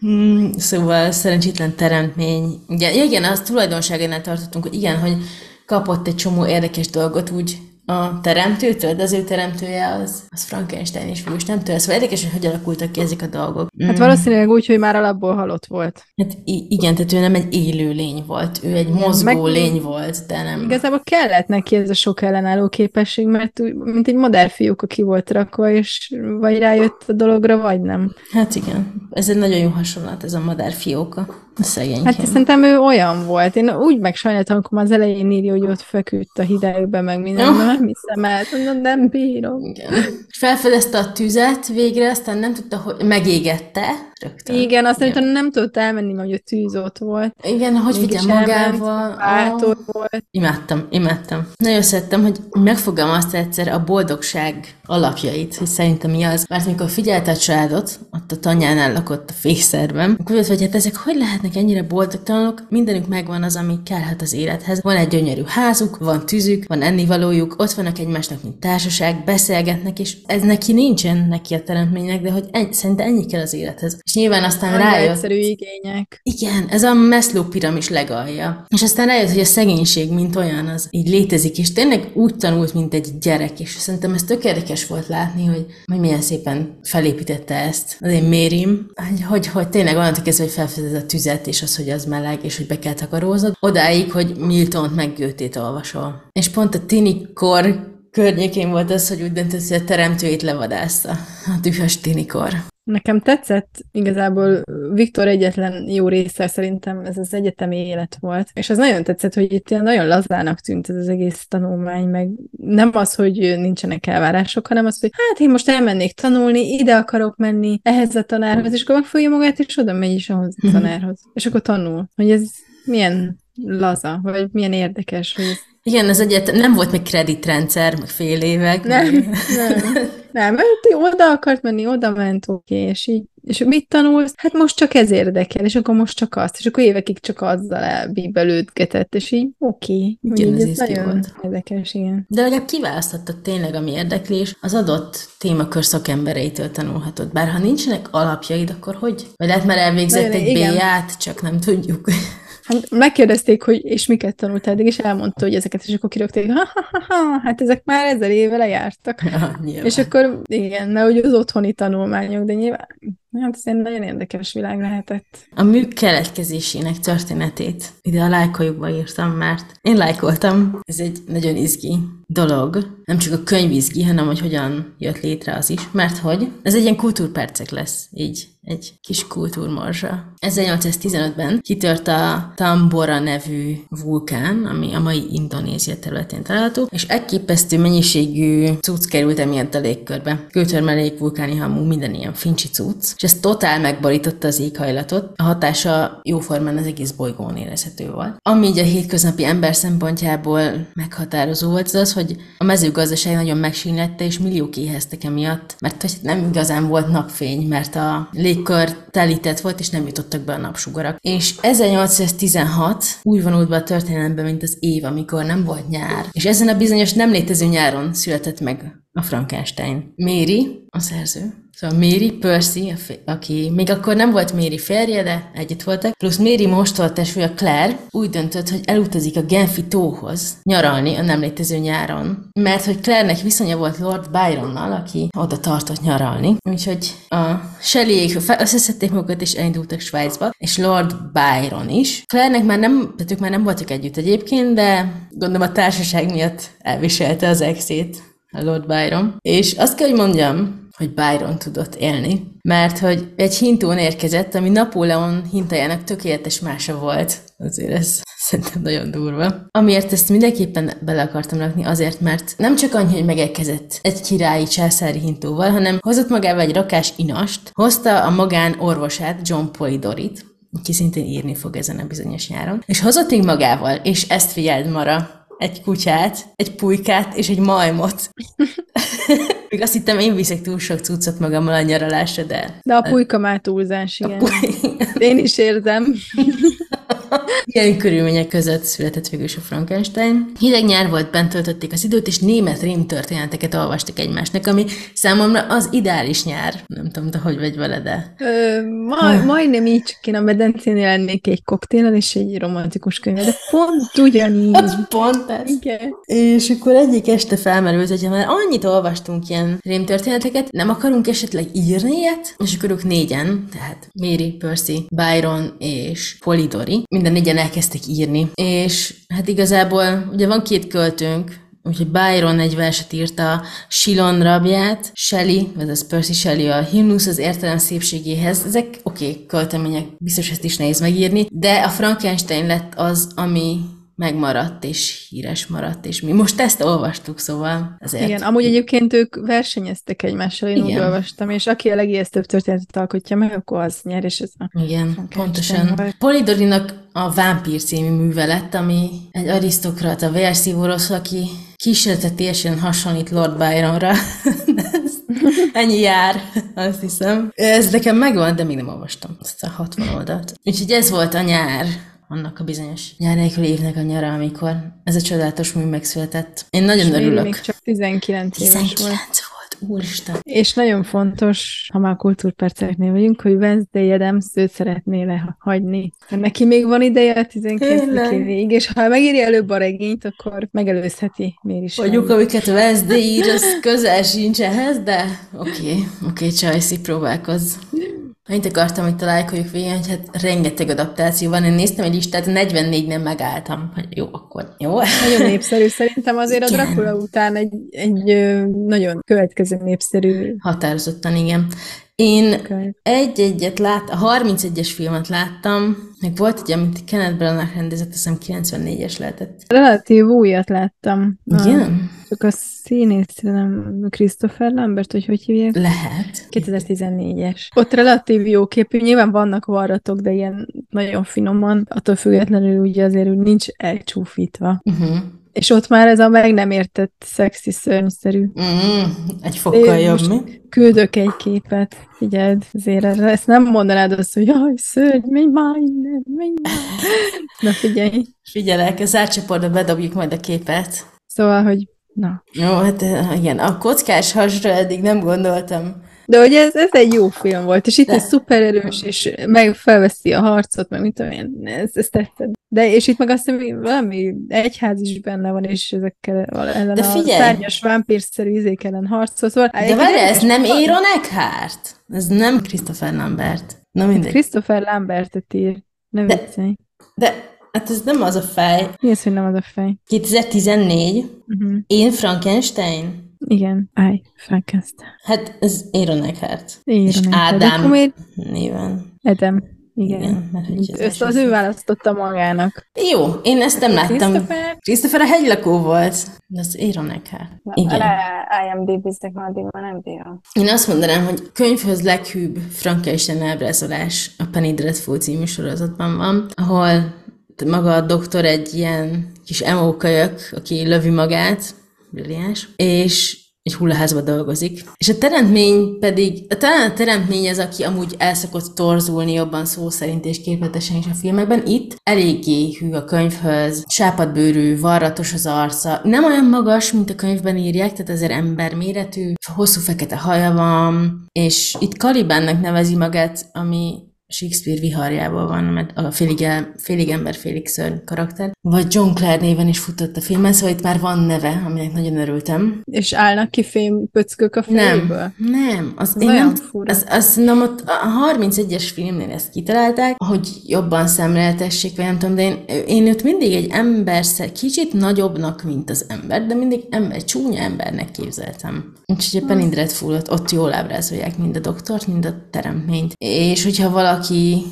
Hmm, szóval szerencsétlen teremtmény. Igen, igen, az tulajdonságánál tartottunk, hogy igen, hogy kapott egy csomó érdekes dolgot úgy a teremtőtől, de az ő teremtője az, az Frankenstein és Fűs nem tőle. Szóval érdekes, hogy hogy alakultak ki ezek a dolgok. Hát valószínűleg úgy, hogy már alapból halott volt. Hát igen, tehát ő nem egy élő lény volt, ő egy mozgó meg- lény volt, de nem... Igazából kellett neki ez a sok ellenálló képesség, mert úgy, mint egy madárfióka ki volt rakva, és vagy rájött a dologra, vagy nem. Hát igen, ez egy nagyon jó hasonlat, ez a madárfióka. A szegénykém. Hát szerintem ő olyan volt. Én úgy megsajnáltam, amikor már az elején írja, hogy ott feküdt a hidegben, meg minden, Jó. nem hiszem el, mondom, nem bírom. Igen. Felfedezte a tüzet végre, aztán nem tudta, hogy megégette rögtön. Igen, azt szerintem nem tudott elmenni, mert a tűz ott volt. Igen, hogy vigye elment, magával. Bátor Ah. volt. Imádtam, imádtam. Nagyon szerettem, hogy megfogalmazta egyszer a boldogság alapjait, hogy szerintem mi az. Mert amikor figyelte a családot, ott a tanyánál lakott a fészerben, akkor jött, hogy hát ezek hogy lehetnek ennyire boldogtalanok? Mindenük megvan az, ami kellhet az élethez. Van egy gyönyörű házuk, van tűzük, van ennivalójuk, ott vannak egymásnak, mint társaság, beszélgetnek, és ez neki nincsen neki a teremtménynek, de hogy ennyi, szerintem ennyi kell az élethez. És nyilván aztán Annyira rájött. egyszerű igények. Igen, ez a Maslow piramis legalja. És aztán rájött, hogy a szegénység, mint olyan, az így létezik, és tényleg úgy tanult, mint egy gyerek, és szerintem ez tök érdekes volt látni, hogy, hogy milyen szépen felépítette ezt az én mérim, hogy, hogy, hogy tényleg onnantól kezdve, hogy felfedez a tüzet, és az, hogy az meleg, és hogy be kell takaróznod, odáig, hogy Milton meg Goethe-t olvasol. És pont a tinikor környékén volt az, hogy úgy döntött, hogy a teremtőit levadázta. A dühös tinikor. Nekem tetszett igazából Viktor egyetlen jó része szerintem ez az egyetemi élet volt. És az nagyon tetszett, hogy itt ilyen nagyon lazának tűnt ez az egész tanulmány, meg nem az, hogy nincsenek elvárások, hanem az, hogy hát én most elmennék tanulni, ide akarok menni, ehhez a tanárhoz, és akkor megfogja magát, és oda megy is ahhoz a tanárhoz. És akkor tanul, hogy ez milyen laza, vagy milyen érdekes, hogy ez Igen, ez egyet nem volt még kreditrendszer, meg fél évek. nem, meg- nem, nem, mert oda akart menni, oda ment, oké, és így, és mit tanulsz? Hát most csak ez érdekel, és akkor most csak azt, és akkor évekig csak azzal elbíbelődgetett, és így oké, hogy Igen, ez ez nagyon volt. érdekes, igen. De legalább kiválasztottad tényleg, ami érdekli, és az adott témakör szakembereitől tanulhatod. Bár ha nincsenek alapjaid, akkor hogy? Vagy lehet már elvégzett Nagyon, egy igen. B-ját, csak nem tudjuk. Hát megkérdezték, hogy és miket tanultál eddig, és elmondta, hogy ezeket, és akkor kirögték, ha, ha, ha, ha, hát ezek már ezer éve lejártak. Ja, nyilván. És akkor igen, mert hogy az otthoni tanulmányok, de nyilván, hát ez egy nagyon érdekes világ lehetett. A mű keletkezésének történetét ide a lájkajukba írtam, mert én lájkoltam. Ez egy nagyon izgi dolog. Nem csak a könyv izgi, hanem hogy hogyan jött létre az is. Mert hogy ez egy ilyen kultúrpercek lesz, így egy kis kultúrmorzsa. 1815-ben kitört a Tambora nevű vulkán, ami a mai Indonézia területén található, és elképesztő mennyiségű cucc került emiatt a légkörbe. Kőtörmelék, vulkáni hamu, minden ilyen fincsi cucc, és ez totál megborította az éghajlatot. A hatása jóformán az egész bolygón érezhető volt. Ami így a hétköznapi ember szempontjából meghatározó volt, az az, hogy a mezőgazdaság nagyon megsínlette, és milliók éheztek emiatt, mert hogy nem igazán volt napfény, mert a légkör telített volt, és nem jutottak be a napsugarak. És 1816 úgy vonult be a történelembe, mint az év, amikor nem volt nyár. És ezen a bizonyos nem létező nyáron született meg a Frankenstein. Mary, a szerző, Szóval Mary Percy, aki még akkor nem volt Mary férje, de együtt voltak, plusz Mary mostolt testvére Claire úgy döntött, hogy elutazik a Genfi tóhoz nyaralni a nem létező nyáron. Mert hogy Claire-nek viszonya volt Lord Byronnal, aki oda tartott nyaralni. Úgyhogy a Shelleyék összeszedték magukat és elindultak Svájcba, és Lord Byron is. Claire-nek már nem, tehát ők már nem voltak együtt egyébként, de gondolom a társaság miatt elviselte az exét Lord Byron. És azt kell, hogy mondjam, hogy Byron tudott élni, mert hogy egy hintón érkezett, ami Napóleon hintájának tökéletes mása volt. Azért ez szerintem nagyon durva. Amiért ezt mindenképpen bele akartam rakni, azért, mert nem csak annyi, hogy megérkezett egy királyi császári hintóval, hanem hozott magával egy rakás inast, hozta a magán orvosát, John Polidorit, aki szintén írni fog ezen a bizonyos nyáron, és hozott még magával, és ezt figyeld Mara, egy kutyát, egy pulykát és egy majmot. Még azt hittem, én viszek túl sok cuccot magammal a nyaralásra, de... De a pulyka már túlzás, igen. Puly- Én is érzem. Ilyen körülmények között született végül is a Frankenstein. Hideg nyár volt, bent töltötték az időt, és német rém történeteket olvastak egymásnak, ami számomra az ideális nyár. Nem tudom, te hogy vagy vele, de... Ö, maj, majdnem így, csak én a medencénél lennék egy koktéllel és egy romantikus könyv, de pont ugyanígy. Az pont ez. Igen. És akkor egyik este felmerült, hogy már annyit olvastunk ilyen rémtörténeteket, nem akarunk esetleg írni ilyet? És akkor ők négyen, tehát Mary, Percy, Byron és Polidori, minden négyen elkezdtek írni. És hát igazából ugye van két költőnk, Úgyhogy Byron egy verset írta Shilon rabját, Shelley, azaz Percy Shelley a himnusz az értelem szépségéhez. Ezek oké, okay, költemények, biztos ezt is nehéz megírni, de a Frankenstein lett az, ami megmaradt és híres maradt, és mi most ezt olvastuk, szóval ezért. Igen, amúgy egyébként ők versenyeztek egymással, én úgy Igen. olvastam, és aki a legijesztőbb történetet alkotja meg, akkor az nyer, és ez a... Igen, pontosan. Polidorinak a Vámpír című műve lett, ami egy arisztokrata vérszívórosz, aki kísértetésen hasonlít Lord Byronra. Ennyi jár, azt hiszem. Ez nekem megvan, de még nem olvastam ezt a 60 oldalt. Úgyhogy ez volt a nyár, annak a bizonyos nyár nélküli évnek a nyara, amikor ez a csodálatos mű megszületett. Én nagyon És örülök. még csak 19 éves 19 volt. volt, úristen. És nagyon fontos, ha már kultúrperceknél vagyunk, hogy Wednesday Adams őt szeretné lehagyni. Mert neki még van ideje a 19. Tényleg? évig, és ha megírja előbb a regényt, akkor megelőzheti Méri Mondjuk, amiket Wednesday ír, az közel sincs ehhez, de oké, okay, oké, okay, Csajci, próbálkozz. Annyit akartam, hogy találkozjuk végén, hogy hát rengeteg adaptáció van. Én néztem egy listát, 44-nél megálltam, hogy jó, akkor jó. Nagyon népszerű. Szerintem azért a Igen. Dracula után egy, egy nagyon következő népszerű Határozottan, igen. Én egy-egyet lát, a 31-es filmet láttam, meg volt egy, amit Kenneth Branagh rendezett, azt hiszem 94-es lehetett. Relatív újat láttam. A- Igen? Csak a színész, nem Christopher Lambert, hogy hogy hívják? Lehet. 2014-es. Ott relatív jó képű, nyilván vannak varratok, de ilyen nagyon finoman, attól függetlenül ugye azért úgy nincs elcsúfítva. Uh-huh. És ott már ez a meg nem értett szexi szörnyszerű. Mm, egy fokkal Én jobb, mi? Küldök egy képet, figyeld, azért erre- ezt nem mondanád azt, hogy jaj, szörny, menj már innen, menj már. Na figyelj. Figyelek, az átcsoportba bedobjuk majd a képet. Szóval, hogy na. Jó, hát igen, a kockás hasra eddig nem gondoltam. De hogy ez, ez egy jó film volt, és itt De. egy szuper erős, és meg felveszi a harcot, meg mit tudom én, ez, ez tetszett. De és itt meg azt hiszem, hogy valami egyház is benne van, és ezekkel ellen De a figyelj! szárnyas vámpírszerű izék ellen harcol. Szóval, De várj, ez nem Aaron Eckhart? Ez nem Christopher Lambert. Na mindegy. Christopher Lambertet ír. Ne De- viccelj. De hát ez nem az a fej. Mi az, hogy nem az a fej? 2014. Uh-huh. Én Frankenstein. Igen, állj, Frankenstein. Hát ez Aaron Eckhart. Aaron És Eckhart. Ádám miért- néven. Edem. Igen. Igen, mert hogy az Ezt az ő választotta magának. Jó, én ezt nem láttam. Christopher? Christopher a hegylakó volt. De az Aaron Eckhart. Igen. IMDb-ztek már addig már nem bírom. Én azt mondanám, hogy könyvhöz leghűbb Frankenstein ábrázolás a Penny Dreadful című sorozatban van, ahol maga a doktor egy ilyen kis emókajak, aki lövi magát, brilliáns, és egy hullaházba dolgozik. És a teremtmény pedig, talán a teremtmény az, aki amúgy el szokott torzulni jobban szó szerint és képletesen is a filmekben. Itt eléggé hű a könyvhöz, sápadbőrű, varratos az arca, nem olyan magas, mint a könyvben írják, tehát azért ember méretű, hosszú fekete haja van, és itt Kalibánnak nevezi magát, ami Shakespeare viharjából van, mert a félig, el, félig ember, félig szörny karakter. Vagy John Clare néven is futott a filmben, szóval itt már van neve, aminek nagyon örültem. És állnak ki fémpöckök a Nem, fejéből? nem. Az, én nem fura. az, az, nem ott a 31-es filmnél ezt kitalálták, hogy jobban szemléltessék, vagy nem tudom, de én, én őt mindig egy ember, kicsit nagyobbnak, mint az ember, de mindig ember, csúnya embernek képzeltem. Úgyhogy a Penny Dreadful-ot ott jól ábrázolják mind a doktort, mind a teremtményt. És hogyha valaki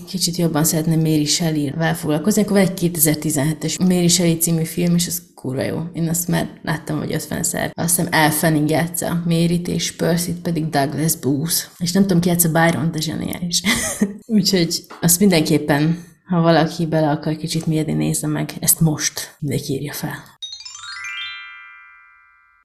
kicsit jobban szeretne Mary Shelley-vel foglalkozni, akkor van egy 2017-es Mary Shelley című film, és az kurva jó. Én azt már láttam, hogy 50-szer. Azt hiszem Al Fanning játsza Mary-t, és Percy-t pedig Douglas Booth. És nem tudom, ki játsza Byron, de zseniális. Úgyhogy azt mindenképpen, ha valaki bele akar kicsit mérni, nézze meg. Ezt most mindenki írja fel.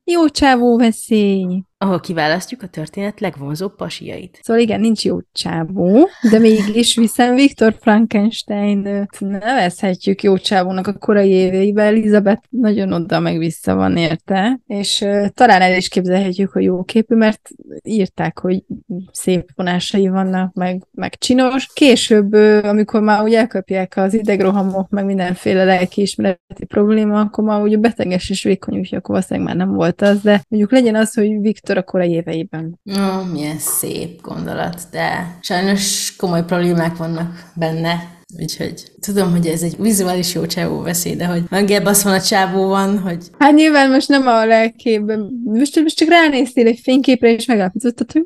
Jó csávó veszély. Ahol kiválasztjuk a történet legvonzóbb pasiait. Szóval igen, nincs jó csávó, de mégis viszont Viktor Frankenstein nevezhetjük jó csávónak a korai éveiben. Elizabeth nagyon oda meg vissza van érte, és talán el is képzelhetjük, hogy jó képű, mert írták, hogy szép vonásai vannak, meg, meg csinos. Később, amikor már úgy elkapják az idegrohamok, meg mindenféle lelkiismereti probléma, akkor már ugye beteges és vékony, úgyhogy akkor valószínűleg már nem volt az, de mondjuk legyen az, hogy Viktor a korai éveiben. Ó, milyen szép gondolat, de sajnos komoly problémák vannak benne. Úgyhogy tudom, hogy ez egy vizuális jó csávó veszély, de hogy megebb azt van a csávó van, hogy Hát nyilván most nem a lelkében, most, most csak ránéztél egy fényképre, és megállapítottad, hogy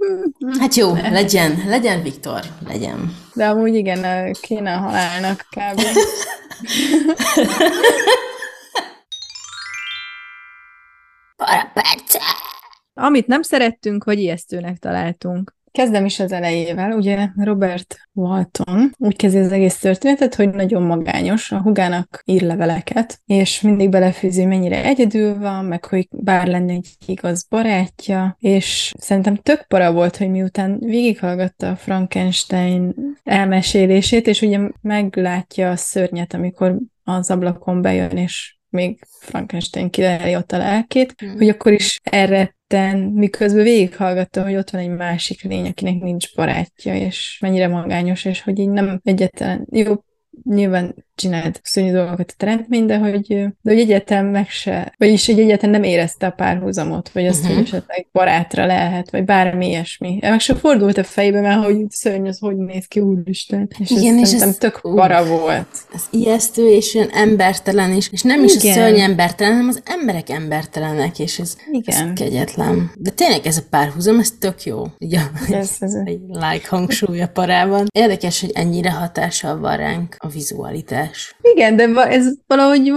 hát jó, legyen, legyen Viktor, legyen. de amúgy igen, kéne a halálnak kb. Para perce! Amit nem szerettünk, vagy ijesztőnek találtunk. Kezdem is az elejével, ugye Robert Walton úgy kezdi az egész történetet, hogy nagyon magányos, a hugának ír leveleket, és mindig belefűzi, mennyire egyedül van, meg hogy bár lenne egy igaz barátja, és szerintem tök para volt, hogy miután végighallgatta a Frankenstein elmesélését, és ugye meglátja a szörnyet, amikor az ablakon bejön, és még Frankenstein kileli ott a lelkét, Mm. hogy akkor is elretten, miközben végighallgatta, hogy ott van egy másik lény, akinek nincs barátja, és mennyire magányos, és hogy így nem egyetlen, jó, nyilván csinált szörnyű dolgokat a teremtmény, de hogy, de hogy egyáltalán meg se, vagyis hogy egyáltalán nem érezte a párhuzamot, vagy azt, Mhm. hogy esetleg barátra lehet, vagy bármi ilyesmi. Meg se fordult a fejbe, mert hogy szörny az hogy néz ki, úristen. És Igen, és ez tök para volt. Ez ijesztő, és olyan embertelen is, és nem is Igen. a szörny embertelen, hanem az emberek embertelenek, és ez, Igen. ez kegyetlen. De tényleg ez a párhuzam, ez tök jó. Így a, Ez, ez, egy like hangsúly a parában. Érdekes, hogy ennyire hatással van ránk a vizualitás. Igen, de ez valahogy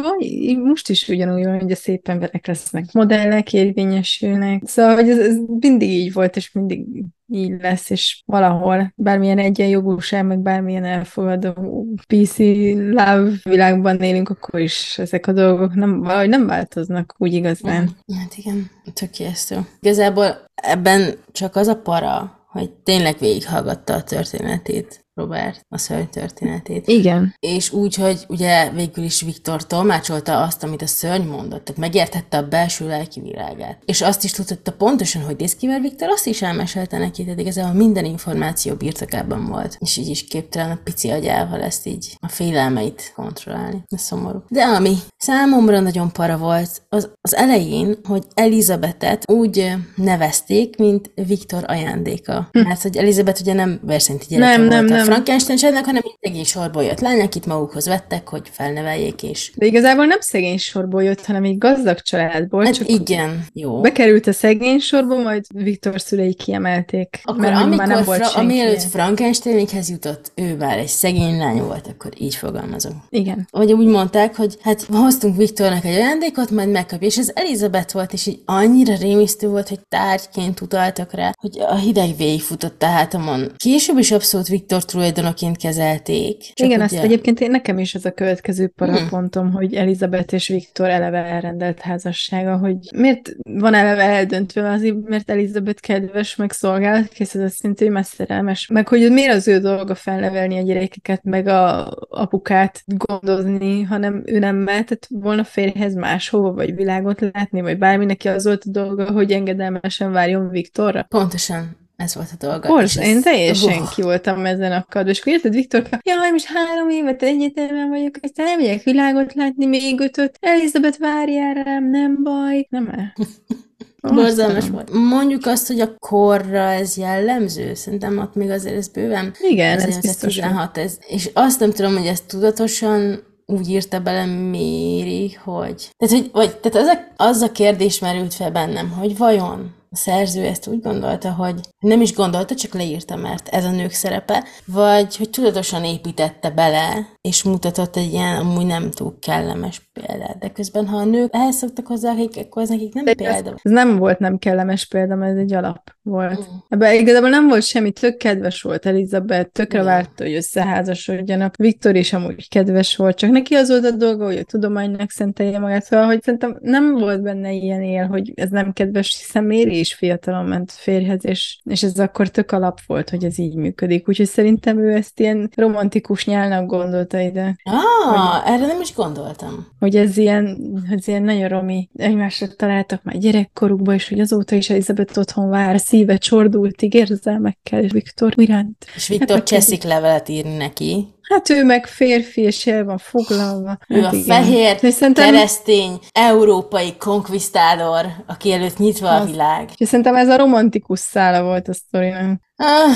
most is ugyanúgy van, hogy a szép emberek lesznek modellek, érvényesülnek. Szóval, hogy ez, ez mindig így volt, és mindig így lesz, és valahol bármilyen egyenjogúság, meg bármilyen elfogadó PC love világban élünk, akkor is ezek a dolgok nem, valahogy nem változnak úgy igazán. Hát igen, tök ijesztő. Igazából ebben csak az a para, hogy tényleg végighallgatta a történetét, Robert, a szörny történetét. Igen. És úgy, hogy ugye végül is Viktor tolmácsolta azt, amit a szörny mondott, tehát megértette a belső lelki világát. És azt is tudta pontosan, hogy néz ki, mert Viktor azt is elmesélte neki, tehát igazából minden információ birtokában volt. És így is képtelen a pici agyával ezt így a félelmeit kontrollálni. Ez szomorú. De ami számomra nagyon para volt, az, az elején, hogy Elizabetet úgy nevezték, mint Viktor ajándéka. Mert hogy Elizabeth ugye nem versenyt gyereke Nem, volt nem, nem, a Frankenstein családnak, hanem egy szegény sorból jött lány, akit magukhoz vettek, hogy felneveljék, és... De igazából nem szegény sorból jött, hanem egy gazdag családból. Hát csak igen, jó. bekerült a szegény sorba, majd Viktor szülei kiemelték. Akkor mert amikor, már nem volt fra- amielőtt Frankensteinhez jutott, ő már egy szegény lány volt, akkor így fogalmazom. Igen. Vagy úgy mondták, hogy hát hoztunk Viktornak egy ajándékot, majd megkapja, és ez Elizabeth volt, és így annyira rémisztő volt, hogy tárgyként utaltak rá, hogy a hideg végigfutott a hátamon. Később is abszolút Viktor tulajdonoként kezelték. Csak Igen, ugye- azt egyébként én, nekem is ez a következő parapontom, hogy Elizabeth és Viktor eleve elrendelt házassága, hogy miért van eleve eldöntve, azért, mert Elizabeth kedves, meg szolgálatkész, ez azt jelenti, hogy messzerelmes, meg hogy miért az ő dolga felnevelni a gyerekeket, meg a apukát gondozni, hanem ő nem mehetett volna férjhez máshova, vagy világot látni, vagy bármi neki az volt a dolga, hogy engedelmesen várjon Viktorra. Pontosan ez volt a dolga. Borz, és ez- én teljesen Uff. ki voltam ezen a kadó, és akkor érted, Viktor, jaj, most három évet egyetemen vagyok, aztán nem megyek világot látni még ötöt, Elizabeth várjál rám, nem baj, nem el. Borzalmas volt. Mondjuk azt, hogy a korra ez jellemző, szerintem ott még azért ez bőven Igen, ez 18, biztos. 16, ez, és azt nem tudom, hogy ezt tudatosan úgy írta bele Méri, hogy... Tehát, hogy vagy, tehát az, a, az a kérdés merült fel bennem, hogy vajon a szerző ezt úgy gondolta, hogy nem is gondolta, csak leírta, mert ez a nők szerepe, vagy hogy tudatosan építette bele, és mutatott egy ilyen amúgy nem túl kellemes példát. De közben, ha a nők ehhez szoktak hozzá, akkor ez nekik nem De példa. Ez, ez nem volt nem kellemes példa, mert ez egy alap volt. Mm. Ebben igazából nem volt semmi, tök kedves volt Elizabeth, tökre Igen. várta, hogy összeházasodjanak. Viktor is amúgy kedves volt, csak neki az volt a dolga, hogy a tudománynak szentelje magát. Szóval, hogy szerintem nem volt benne ilyen él, hogy ez nem kedves, hiszen Méri is fiatalon ment férjhez, és, és ez akkor tök alap volt, hogy ez így működik. Úgyhogy szerintem ő ezt ilyen romantikus nyálnak gondolta ide, Ah, erre nem is gondoltam. Hogy ez ilyen, ez ilyen nagyon romi egymásra találtak már gyerekkorukban, és hogy azóta is Elizabeth otthon vár, szíve csordultig érzelmekkel, és Viktor iránt. És Viktor neked cseszik levelet írni neki. Hát ő meg férfi, és el van foglalva. Ő hát a igen. fehér, De szerintem, keresztény, európai konkvisztádor, aki előtt nyitva a Az. világ. és szerintem ez a romantikus szála volt a sztorinak. Ah,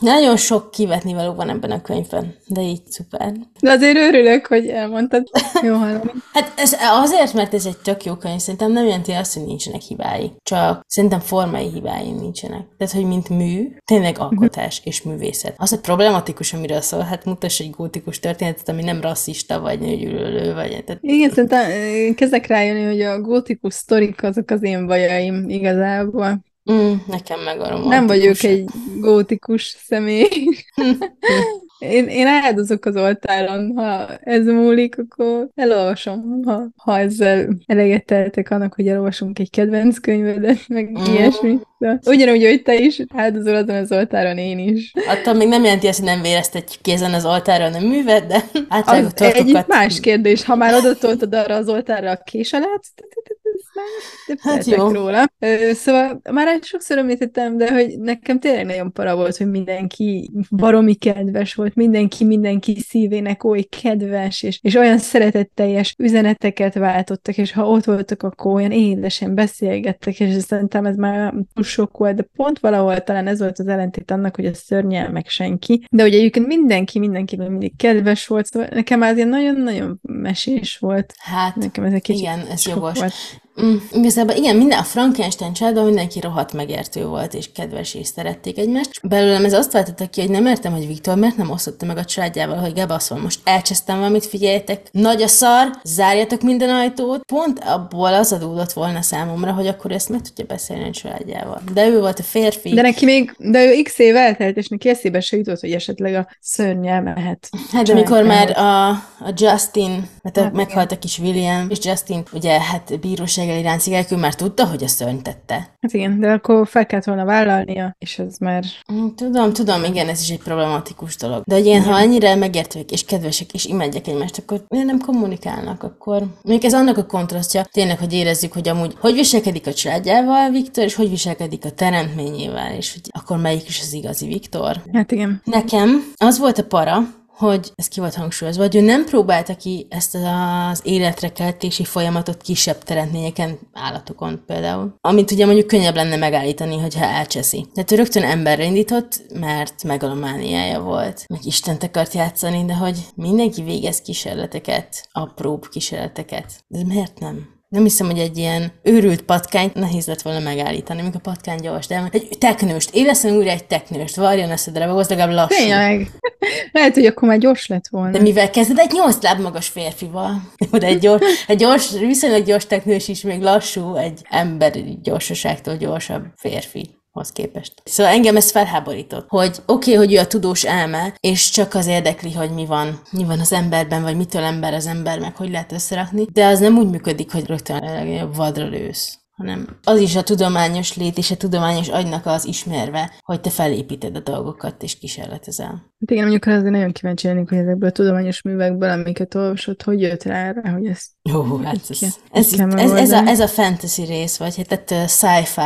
nagyon sok kivetni való van ebben a könyvben, de így szuper. De azért örülök, hogy elmondtad. Jó hallani. Hát ez azért, mert ez egy tök jó könyv, szerintem nem jelenti azt, hogy nincsenek hibái. Csak szerintem formai hibái nincsenek. Tehát, hogy mint mű, tényleg alkotás és művészet. Az, hogy problematikus, amiről szól, hát mutass egy gótikus történetet, ami nem rasszista, vagy nőgyűlölő, vagy... Tehát, Igen, szerintem eh, kezdek rájönni, hogy a gótikus sztorik azok az én bajaim igazából. Mm, nekem meg a romantikus. Nem vagyok egy gótikus személy. Én, én áldozok az oltáron, ha ez múlik, akkor elolvasom, ha, ha ezzel eleget teltek annak, hogy elolvasunk egy kedvenc könyvedet, meg Mm. ilyesmi. De ugyanúgy, hogy te is áldozol azon az oltáron, én is. Attól még nem jelenti azt, hogy nem véreztetjük ki ezen az oltáron a művet, de általában Az egy más kérdés, ha már odatoltad arra az oltárra a kés alá, Hát jó. róla. Szóval már sokszor említettem, de hogy nekem tényleg nagyon para volt, hogy mindenki baromi kedves volt, mindenki mindenki szívének oly kedves, és, és olyan szeretetteljes üzeneteket váltottak, és ha ott voltak, akkor olyan édesen beszélgettek, és szerintem ez már túl sok volt, de pont valahol talán ez volt az ellentét annak, hogy a szörnyel meg senki. De hogy egyébként mindenki mindenkivel mindig kedves volt, szóval nekem az ilyen nagyon-nagyon mesés volt. Hát, Nekem ez egy kicsit igen, ez jogos. volt. Mm, igazából igen, minden a Frankenstein családban mindenki rohadt megértő volt, és kedves, és szerették egymást. Belőlem ez azt váltotta ki, hogy nem értem, hogy Viktor miért nem osztotta meg a családjával, hogy Gebaszol, most elcsesztem valamit, figyeljetek, nagy a szar, zárjatok minden ajtót. Pont abból az adódott volna számomra, hogy akkor ezt meg tudja beszélni a családjával. De ő volt a férfi. De neki még, de ő x év eltelt, és neki eszébe se jutott, hogy esetleg a szörnyel mehet. Hát amikor már a, a Justin, mert a, Hát meghalt a kis William, és Justin ugye hát bíróság elé ráncigálják, ő már tudta, hogy a szörny tette. Hát igen, de akkor fel kellett volna vállalnia, és ez már... Mm, Tudom, tudom, igen, ez is egy problematikus dolog. De hogy ilyen, ha annyira megértőek és kedvesek és imádják egymást, akkor miért nem kommunikálnak? Akkor mondjuk ez annak a kontrasztja, tényleg, hogy érezzük, hogy amúgy hogy viselkedik a családjával Viktor, és hogy viselkedik a teremtményével, és hogy akkor melyik is az igazi Viktor. Hát igen. Nekem az volt a para, hogy ez ki volt hangsúlyozva, hogy ő nem próbálta ki ezt az életre keltési folyamatot kisebb teremtményeken, állatokon például, amit ugye mondjuk könnyebb lenne megállítani, hogyha elcseszi. Tehát ő rögtön emberre indított, mert megalomániája volt, meg Istent akart játszani, de hogy mindenki végez kísérleteket, apróbb kísérleteket. De miért nem? Nem hiszem, hogy egy ilyen őrült patkányt nehéz lett volna megállítani, amikor a patkány gyors, de egy teknőst, éleszen újra egy teknőst, varjon eszedre, az legalább lassú. Tényleg. Lehet, hogy akkor már gyors lett volna. De mivel kezded egy nyolc láb magas férfival? De egy gyors, egy gyors, viszonylag gyors teknős is még lassú, egy emberi gyorsaságtól gyorsabb férfi hoz képest. Szóval engem ez felháborított, hogy oké, okay, hogy ő a tudós elme, és csak az érdekli, hogy mi van, mi van az emberben, vagy mitől ember az ember, meg hogy lehet összerakni, de az nem úgy működik, hogy rögtön a vadra lősz hanem az is a tudományos lét és a tudományos agynak az ismerve, hogy te felépíted a dolgokat és kísérletezel. Hát igen, mondjuk azért nagyon kíváncsi lennék, hogy ezekből a tudományos művekből, amiket olvasott, hogy jött rá erre, hogy ez... Jó, hát ez, ez, ez, ez, ez, a, ez a fantasy rész, vagy hát tehát sci-fi.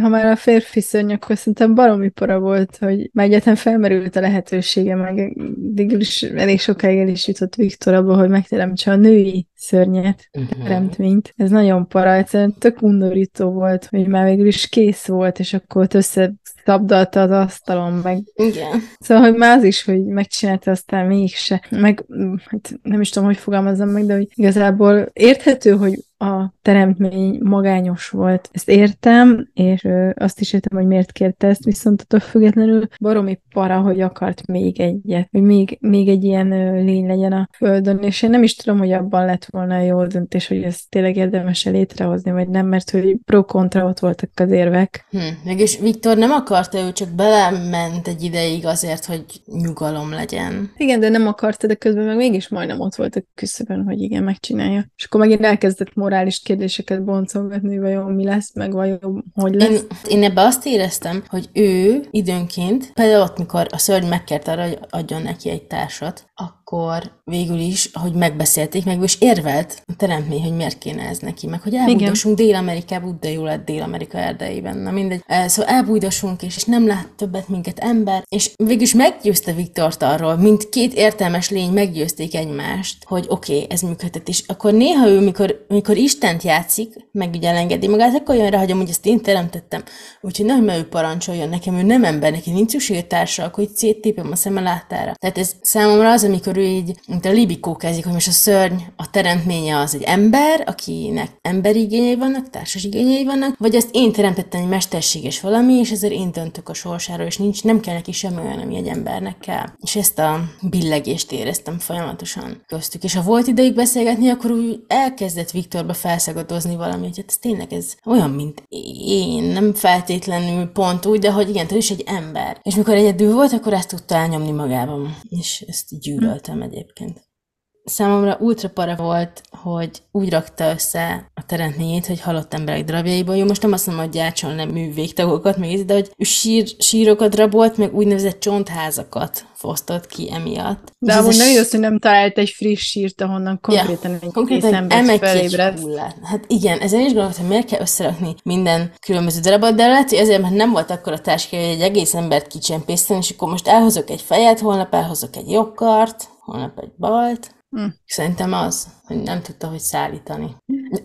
Ha már a férfi szörny, akkor szerintem baromi para volt, hogy már egyetlen felmerült a lehetősége, meg végül is elég sokáig el is jutott Viktor abba, hogy megteremtse a női szörnyet, uh-huh. teremtményt. Ez nagyon para, egyszerűen tök undorító volt, hogy már végül is kész volt, és akkor ott össze szabdalta az asztalon, meg... Igen. Szóval, hogy már az is, hogy megcsinálta, aztán mégse. Meg, hát nem is tudom, hogy fogalmazzam meg, de hogy igazából érthető, hogy a teremtmény magányos volt. Ezt értem, és azt is értem, hogy miért kérte ezt, viszont attól függetlenül baromi para, hogy akart még egyet, hogy még, még egy ilyen lény legyen a Földön, és én nem is tudom, hogy abban lett volna a jó döntés, hogy ezt tényleg érdemes létrehozni, vagy nem, mert hogy pro-kontra ott voltak az érvek. Hm. Mégis Viktor nem akarta, ő csak belement egy ideig azért, hogy nyugalom legyen. Igen, de nem akarta, de közben meg mégis majdnem ott volt a küszöbön, hogy igen, megcsinálja. És akkor megint elkezdett morális kérdéseket boncolgatni, vajon mi lesz, meg vajon hogy lesz. Én, én ebbe azt éreztem, hogy ő időnként, például ott, mikor a szörny megkért arra, hogy adjon neki egy társat, akkor végül is, ahogy megbeszélték, meg is érvelt a teremtmény, hogy miért kéne ez neki, meg hogy elbújdosunk Dél-Amerikába, úgy de jó lett Dél-Amerika erdeiben, na mindegy. Szóval elbújdosunk, és, és nem lát többet minket ember, és végül is meggyőzte Viktort arról, mint két értelmes lény meggyőzték egymást, hogy oké, okay, ez működhet, és akkor néha ő, mikor, mikor Istent játszik, meg ugye elengedi magát, akkor jön rá, hogy amúgy ezt én teremtettem, úgyhogy nem, mert ő parancsoljon nekem, ő nem ember, neki nincs szüksége társa, akkor így széttépem a szeme láttára. Tehát ez számomra az, amikor ő így, mint a libikó kezdik, hogy most a szörny, a teremtménye az egy ember, akinek emberi igényei vannak, társas igényei vannak, vagy ezt én teremtettem egy mesterséges valami, és ezért én döntök a sorsáról, és nincs, nem kell neki semmi olyan, ami egy embernek kell. És ezt a billegést éreztem folyamatosan köztük. És ha volt ideig beszélgetni, akkor úgy elkezdett Viktorba felszagodozni valami, hogy hát ez tényleg ez olyan, mint én, nem feltétlenül pont úgy, de hogy igen, ő is egy ember. És mikor egyedül volt, akkor ezt tudta elnyomni magában. És ezt gyűlöltem egyébként számomra ultra para volt, hogy úgy rakta össze a teremtményét, hogy halott emberek darabjaiból. Jó, most nem azt mondom, hogy gyártson művégtagokat, még de hogy sír, sírokat rabolt, meg úgynevezett csontházakat fosztott ki emiatt. De amúgy nem igaz, hogy nem talált egy friss sírt, ahonnan konkrétan ja, egy konkrétan ember felébredt. Hát igen, ezen is gondoltam, hogy miért kell összerakni minden különböző darabot, de lehet, hogy ezért, mert nem volt akkor a táska, hogy egy egész embert kicsempészten, és akkor most elhozok egy fejet, holnap elhozok egy jokkart, holnap egy balt, Hm. Szerintem az, hogy nem tudta, hogy szállítani.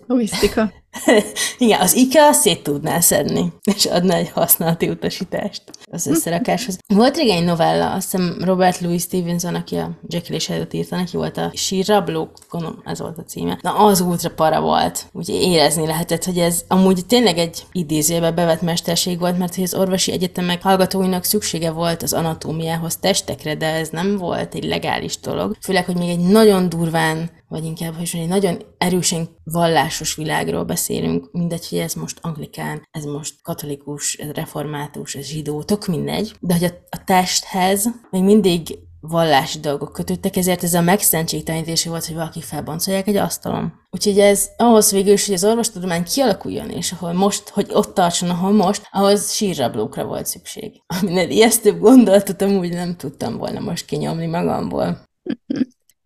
Logisztika. Igen, az IKEA szét tudná szedni, és adna egy használati utasítást az összerakáshoz. Volt régen egy novella, azt hiszem Robert Louis Stevenson, aki a Jekyll és Hyde-ot írta, neki volt a Sírrablók, gondolom ez volt a címe. Na, az ultra para volt. Úgy érezni lehetett, hogy ez amúgy tényleg egy idézőbe bevett mesterség volt, mert hogy az orvosi egyetemek hallgatóinak szüksége volt az anatómiához testekre, de ez nem volt egy legális dolog. Főleg, hogy még egy nagyon durván vagy inkább, hogy egy nagyon erősen vallásos világról beszélünk, mindegy, hogy ez most anglikán, ez most katolikus, ez református, ez zsidó, tök mindegy, de hogy a, a testhez még mindig vallási dolgok kötöttek, ezért ez a megszentségtelenítése volt, hogy valaki felboncolják egy asztalon. Úgyhogy ez ahhoz végül is, hogy az orvostudomány kialakuljon, és ahol most, hogy ott tartson, ahol most, ahhoz sírrablókra volt szükség. Aminek ijesztőbb gondolatot amúgy nem tudtam volna most kinyomni magamból.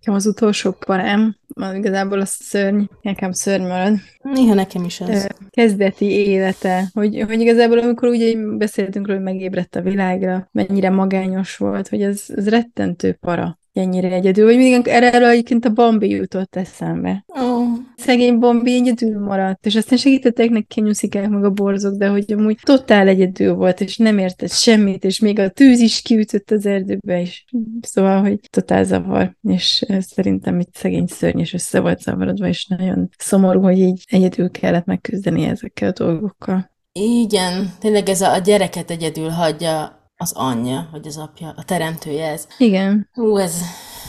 Nekem az utolsó parám, igazából a szörny, nekem szörny marad. Néha nekem is az. Kezdeti élete, hogy, hogy igazából amikor ugye beszéltünk róla, hogy megébredt a világra, mennyire magányos volt, hogy ez, ez rettentő para ennyire egyedül, vagy mindig erre erről egyébként a Bambi jutott eszembe. Ó, Szegény Bambi egyedül maradt, és aztán segítettek neki a nyuszikák meg a borzok, de hogy amúgy totál egyedül volt, és nem értett semmit, és még a tűz is kiütött az erdőbe is. Szóval, hogy totál zavar, és szerintem itt szegény szörny is össze volt zavarodva, és nagyon szomorú, hogy így egyedül kellett megküzdeni ezekkel a dolgokkal. igen, tényleg ez a, a gyereket egyedül hagyja az anyja, vagy az apja, a teremtője ez. Igen. Hú, ez,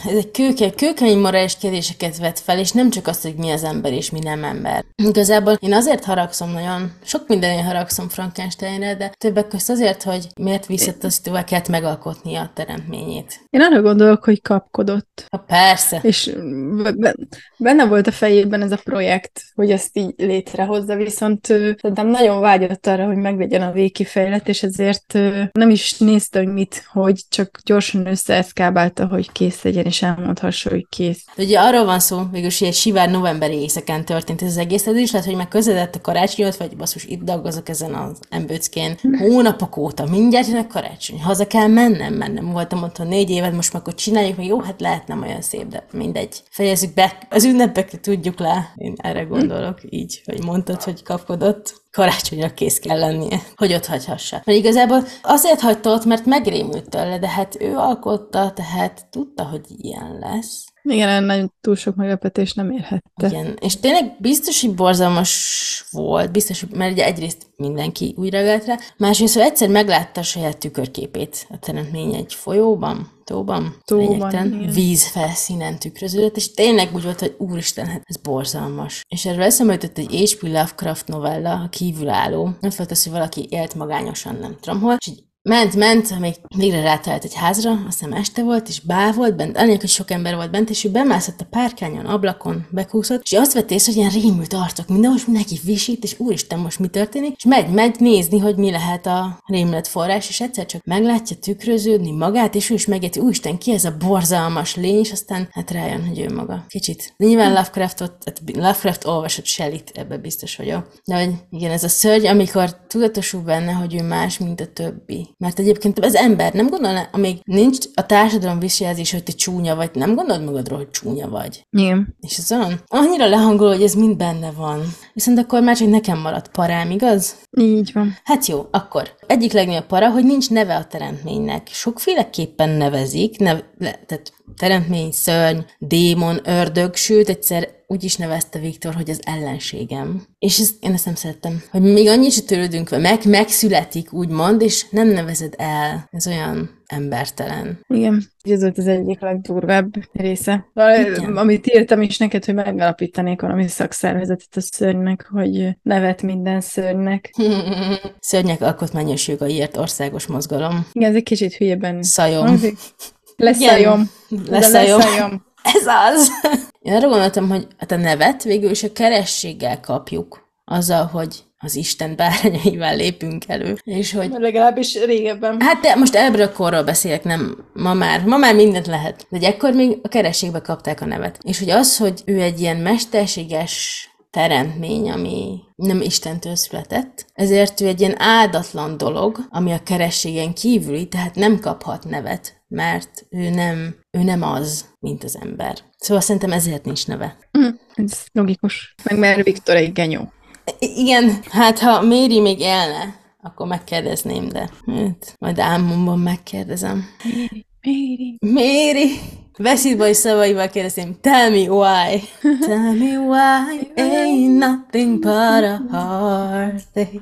ez egy kőke, kőkemény morális kérdéseket vet fel, és nem csak azt, hogy mi az ember és mi nem ember. Igazából én azért haragszom nagyon, sok mindenén haragszom Frankensteinre, de többek között azért, hogy miért visszataszítóval kellett megalkotnia a teremtményét. Én arra gondolok, hogy kapkodott. Ha persze. És b- benne volt a fejében ez a projekt, hogy ezt így létrehozza, viszont szerintem nagyon vágyott arra, hogy meglegyen a végkifejlet, és ezért nem is nézte, hogy mit, hogy csak gyorsan összeeszkábálta, hogy kész legyen, és elmondhassa, hogy kész. Ugye arról van szó, végülis, egy sivár novemberi éjszakán történt ez az egész, ez is lehet, hogy meg közeledett a karácsonyot, vagy basszus, itt dolgozok ezen az embőckén hónapok óta, mindjárt jön a karácsony, haza kell mennem, mennem. Voltam ott a négy évet, most már akkor csináljuk, meg jó, hát lehet nem olyan szép, de mindegy. Fejezzük be, az ünnepekre tudjuk le. Én erre gondolok így, hogy mondtad, hogy kapkodott. Karácsonyra kész kell lennie, hogy ott hagyhassa. Mert igazából azért hagyta ott, mert megrémült tőle, de hát ő alkotta, tehát tudta, hogy ilyen lesz. Igen, nagyon túl sok meglepetés nem érhette. Igen, és tényleg biztos, hogy borzalmas volt, biztos, hogy, mert ugye egyrészt mindenki úgy reagált rá, másrészt, hogy egyszer meglátta a saját tükörképét a teremtmény egy folyóban, tóban, Tóban, víz felszínen tükröződött, és tényleg úgy volt, hogy úristen, hát ez borzalmas. És erről eszembe jutott egy H.P. Lovecraft novella, a kívülálló. Nem felt az, hogy valaki élt magányosan, nem tudom hol, és így Ment, ment, amíg végre rátelt egy házra, azt hiszem este volt, és bá volt bent, anélkül, hogy sok ember volt bent, és ő bemászott a párkányon, ablakon, bekúszott, és azt vett észre, hogy ilyen rémült arcok, minden most mindenki visít, és úristen, most mi történik, és megy, megy nézni, hogy mi lehet a rémület forrás, és egyszer csak meglátja tükröződni magát, és ő is megérti, úristen, ki ez a borzalmas lény, és aztán hát rájön, hogy ő maga. Kicsit. Nyilván Lovecraftot, tehát Lovecraft olvasott Shelley-t, ebbe biztos vagyok. De hogy igen, ez a szörny, amikor tudatosul benne, hogy ő más, mint a többi. Mert egyébként az ember nem gondolna, amíg nincs a társadalom visszajelzés, hogy te csúnya vagy, nem gondolod magadról, hogy csúnya vagy. Igen. És ez olyan, annyira lehangoló, hogy ez mind benne van. Viszont akkor már csak nekem maradt parám, igaz? Így van. Hát jó, akkor. Egyik legnagyobb para, hogy nincs neve a teremtménynek. Sokféleképpen nevezik, nev, le, tehát teremtmény, szörny, démon, ördög, sőt egyszer úgy is nevezte Viktor, hogy az ellenségem. És ezt, én ezt nem szerettem. Hogy még annyit sem törődünk vele, meg, megszületik, úgymond, és nem nevezed el. Ez olyan embertelen. Igen. Ez volt az egyik legdurvább része. Igen. Amit írtam is neked, hogy megalapítanék valami szakszervezetet a szörnynek, hogy nevet minden szörnynek. Szörnyek alkotmányos jogaiért országos mozgalom. Igen, ez egy kicsit hülyeben. Szajom. Leszajom. leszajom. Ez az! Én arra gondoltam, hogy hát a nevet végül is a kerességgel kapjuk. Azzal, hogy az Isten bárányaival lépünk elő. És hogy Legalábbis régebben. Hát de most ebből a korról beszélek, nem ma már. Ma már mindent lehet. De hogy ekkor még a kerességbe kapták a nevet. És hogy az, hogy ő egy ilyen mesterséges teremtmény, ami nem Istentől született, ezért ő egy ilyen áldatlan dolog, ami a kerességen kívüli, tehát nem kaphat nevet, mert ő nem, ő nem az, mint az ember. Szóval szerintem ezért nincs neve. Hm, Ez logikus. Meg mert Viktor egy genyó. Igen, hát ha Méri még élne, akkor megkérdezném, de hát, majd álmomban megkérdezem. Méri. Méri! Beszédbaj szavaival kérdezném, tell me why. Tell me why ain't nothing but a heartache.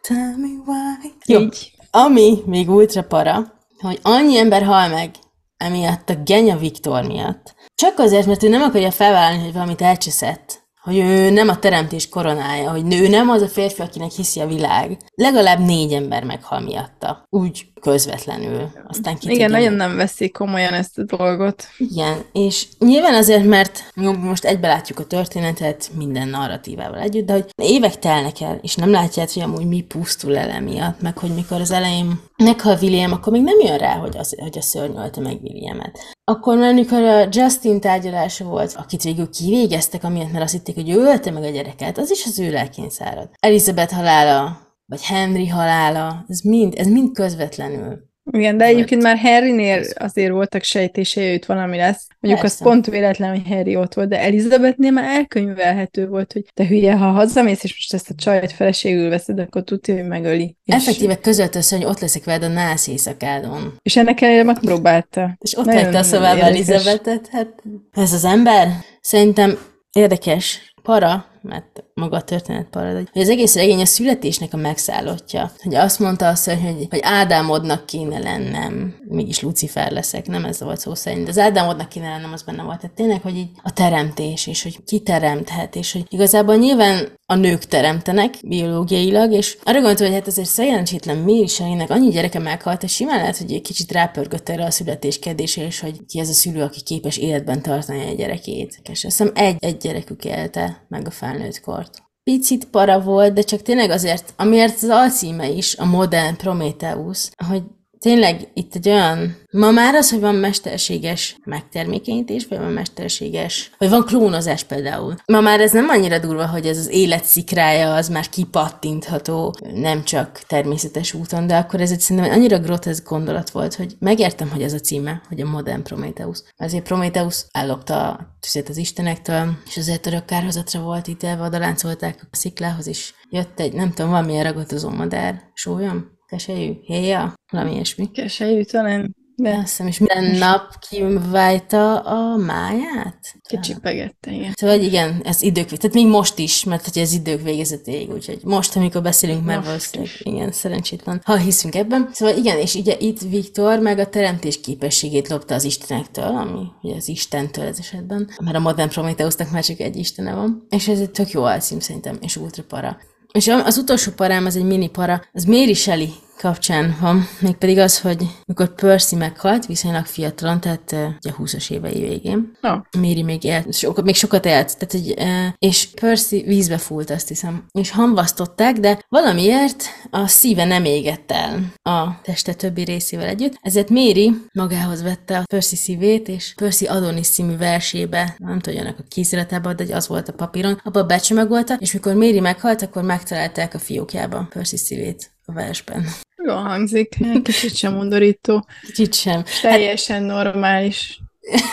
Tell me why. Jó, Így. ami még ultra para, hogy annyi ember hal meg emiatt a Genya Viktor miatt. Csak azért, mert ő nem akarja felvállalni, hogy valamit elcseszett. Hogy ő nem a teremtés koronája, hogy ő nem az a férfi, akinek hiszi a világ. Legalább négy ember meghal miatta. Úgy közvetlenül. Aztán ki Igen, nagyon nem veszik komolyan ezt a dolgot. igen, és nyilván azért, mert jó, most egybe látjuk a történetet minden narratívával együtt, de hogy évek telnek el, és nem látják, hogy amúgy mi pusztul el emiatt, meg hogy mikor az elején meghal William, akkor még nem jön rá, hogy, az, hogy a szörny ölte meg Williamet. Akkor már, amikor a Justin tárgyalása volt, akit végül kivégeztek, amiatt mert azt hitték, hogy ő ölte meg a gyereket, az is az ő lelkén szárad. Elizabeth halála, vagy Henry halála, ez mind, ez mind közvetlenül Igen, de egyébként már Harrynél azért voltak sejtései, hogy itt valami lesz. Mondjuk Persze. az pont véletlen, hogy Harry ott volt, de Elizabethnél már elkönyvelhető volt, hogy te hülye, ha hazamész, és most ezt a csajt feleségül veszed, akkor tudja, hogy megöli. És, Effektíve közölte össze, hogy ott leszek veled a nász éjszakádon. és ennek ellenére megpróbálta. És ott hagyta a szobába érdekes. Elizabetet, hát ez az ember szerintem érdekes para, mert maga a történet para, de hogy az egész regény a születésnek a megszállottja. Hogy azt mondta azt, hogy, hogy Ádámodnak kéne lennem, mégis Lucifer leszek, nem ez volt szó szerint, az Ádámodnak kéne lennem, az benne volt. Tehát tényleg, hogy így a teremtés, és hogy ki teremthet, és hogy igazából nyilván a nők teremtenek biológiailag, és arra gondoltam, hogy hát azért szerencsétlen Méri Shelley-nek annyi gyereke meghalt, és simán lehet, hogy egy kicsit rápörgött erre a születéskedésre, és hogy ki ez a szülő, aki képes életben tartani a gyerekét. És azt hiszem egy, egy gyerekük élte meg a felnőtt kort. Picit para volt, de csak tényleg azért, amiért az alcíme is, a modern Prometheus, hogy tényleg itt egy olyan, ma már az, hogy van mesterséges megtermékenyítés, vagy van mesterséges, vagy van klónozás például. Ma már ez nem annyira durva, hogy ez az élet szikrája az már kipattintható, nem csak természetes úton, de akkor ez egy szerintem annyira groteszk gondolat volt, hogy megértem, hogy ez a címe, hogy a modern Prometheus. Azért Prometheus ellopta a tüzet az istenektől, és azért örök kárhozatra volt ítélve, oda láncolták a sziklához, és jött egy, nem tudom, valamilyen ragadozó madár, sólyom, keselyű, héja, valami ilyesmi. Keselyű talán, De azt hiszem, és minden nap kivájta a máját? kicsipegette, igen. Szóval igen, ez idők, tehát még most is, mert hogy ez idők végezetéig, úgyhogy most, amikor beszélünk, már valószínűleg, igen, szerencsétlen, ha hiszünk ebben. Szóval igen, és ugye itt Viktor meg a teremtés képességét lopta az istenektől, ami ugye az Istentől ez esetben, mert a modern Prometheusnak már csak egy istene van, és ez egy tök jó alcím szerintem, és ultra para. És az utolsó parám, az egy mini para, az Mary Shelley kapcsán van, mégpedig az, hogy mikor Percy meghalt, viszonylag fiatalon, tehát eh, ugye 20-as évei végén, No. Méri még élt, so, még sokat élt, tehát, hogy, és Percy vízbe fúlt, azt hiszem, és hamvasztották, de valamiért a szíve nem égett el a teste többi részével együtt, ezért Méri magához vette a Percy szívét, és Percy Adonis című versébe, nem tudjanak a kéziratában, de az volt a papíron, abba becsomagolta, és mikor Méri meghalt, akkor megtalálták a fiókjába Percy szívét a versben. Jól hangzik, kicsit sem undorító, Kicsit sem. teljesen normális.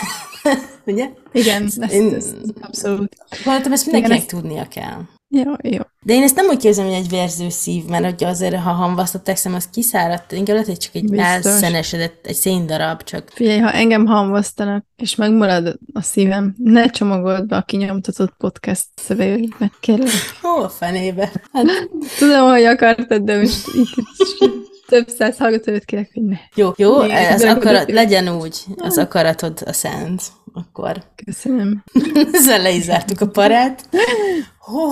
Ugye? Igen, ezt, Én- ezt abszolút. Gondoltam, ezt mindenkinek ezt- tudnia kell. Jó, jó. De én ezt nem úgy képzelem, hogy egy verző szív, mert hogy azért, ha hamvasztották szem, az kiszáradt, inkább lehet, hogy csak egy elszenesedett, egy széndarab, csak Figyelj, ha engem hamvasztanak, és megmarad a szívem, ne csomagold be a kinyomtatott podcast szövegekbe, kérlek. hol a fenébe? Hát, Tudom, hogy akartad, de most itt, több száz hallgatót kérek, hogy ne. jó, jó, az de- akarat, legyen úgy, az akaratod a szent, akkor Köszönöm. ezzel le is zártuk a parát. Hó.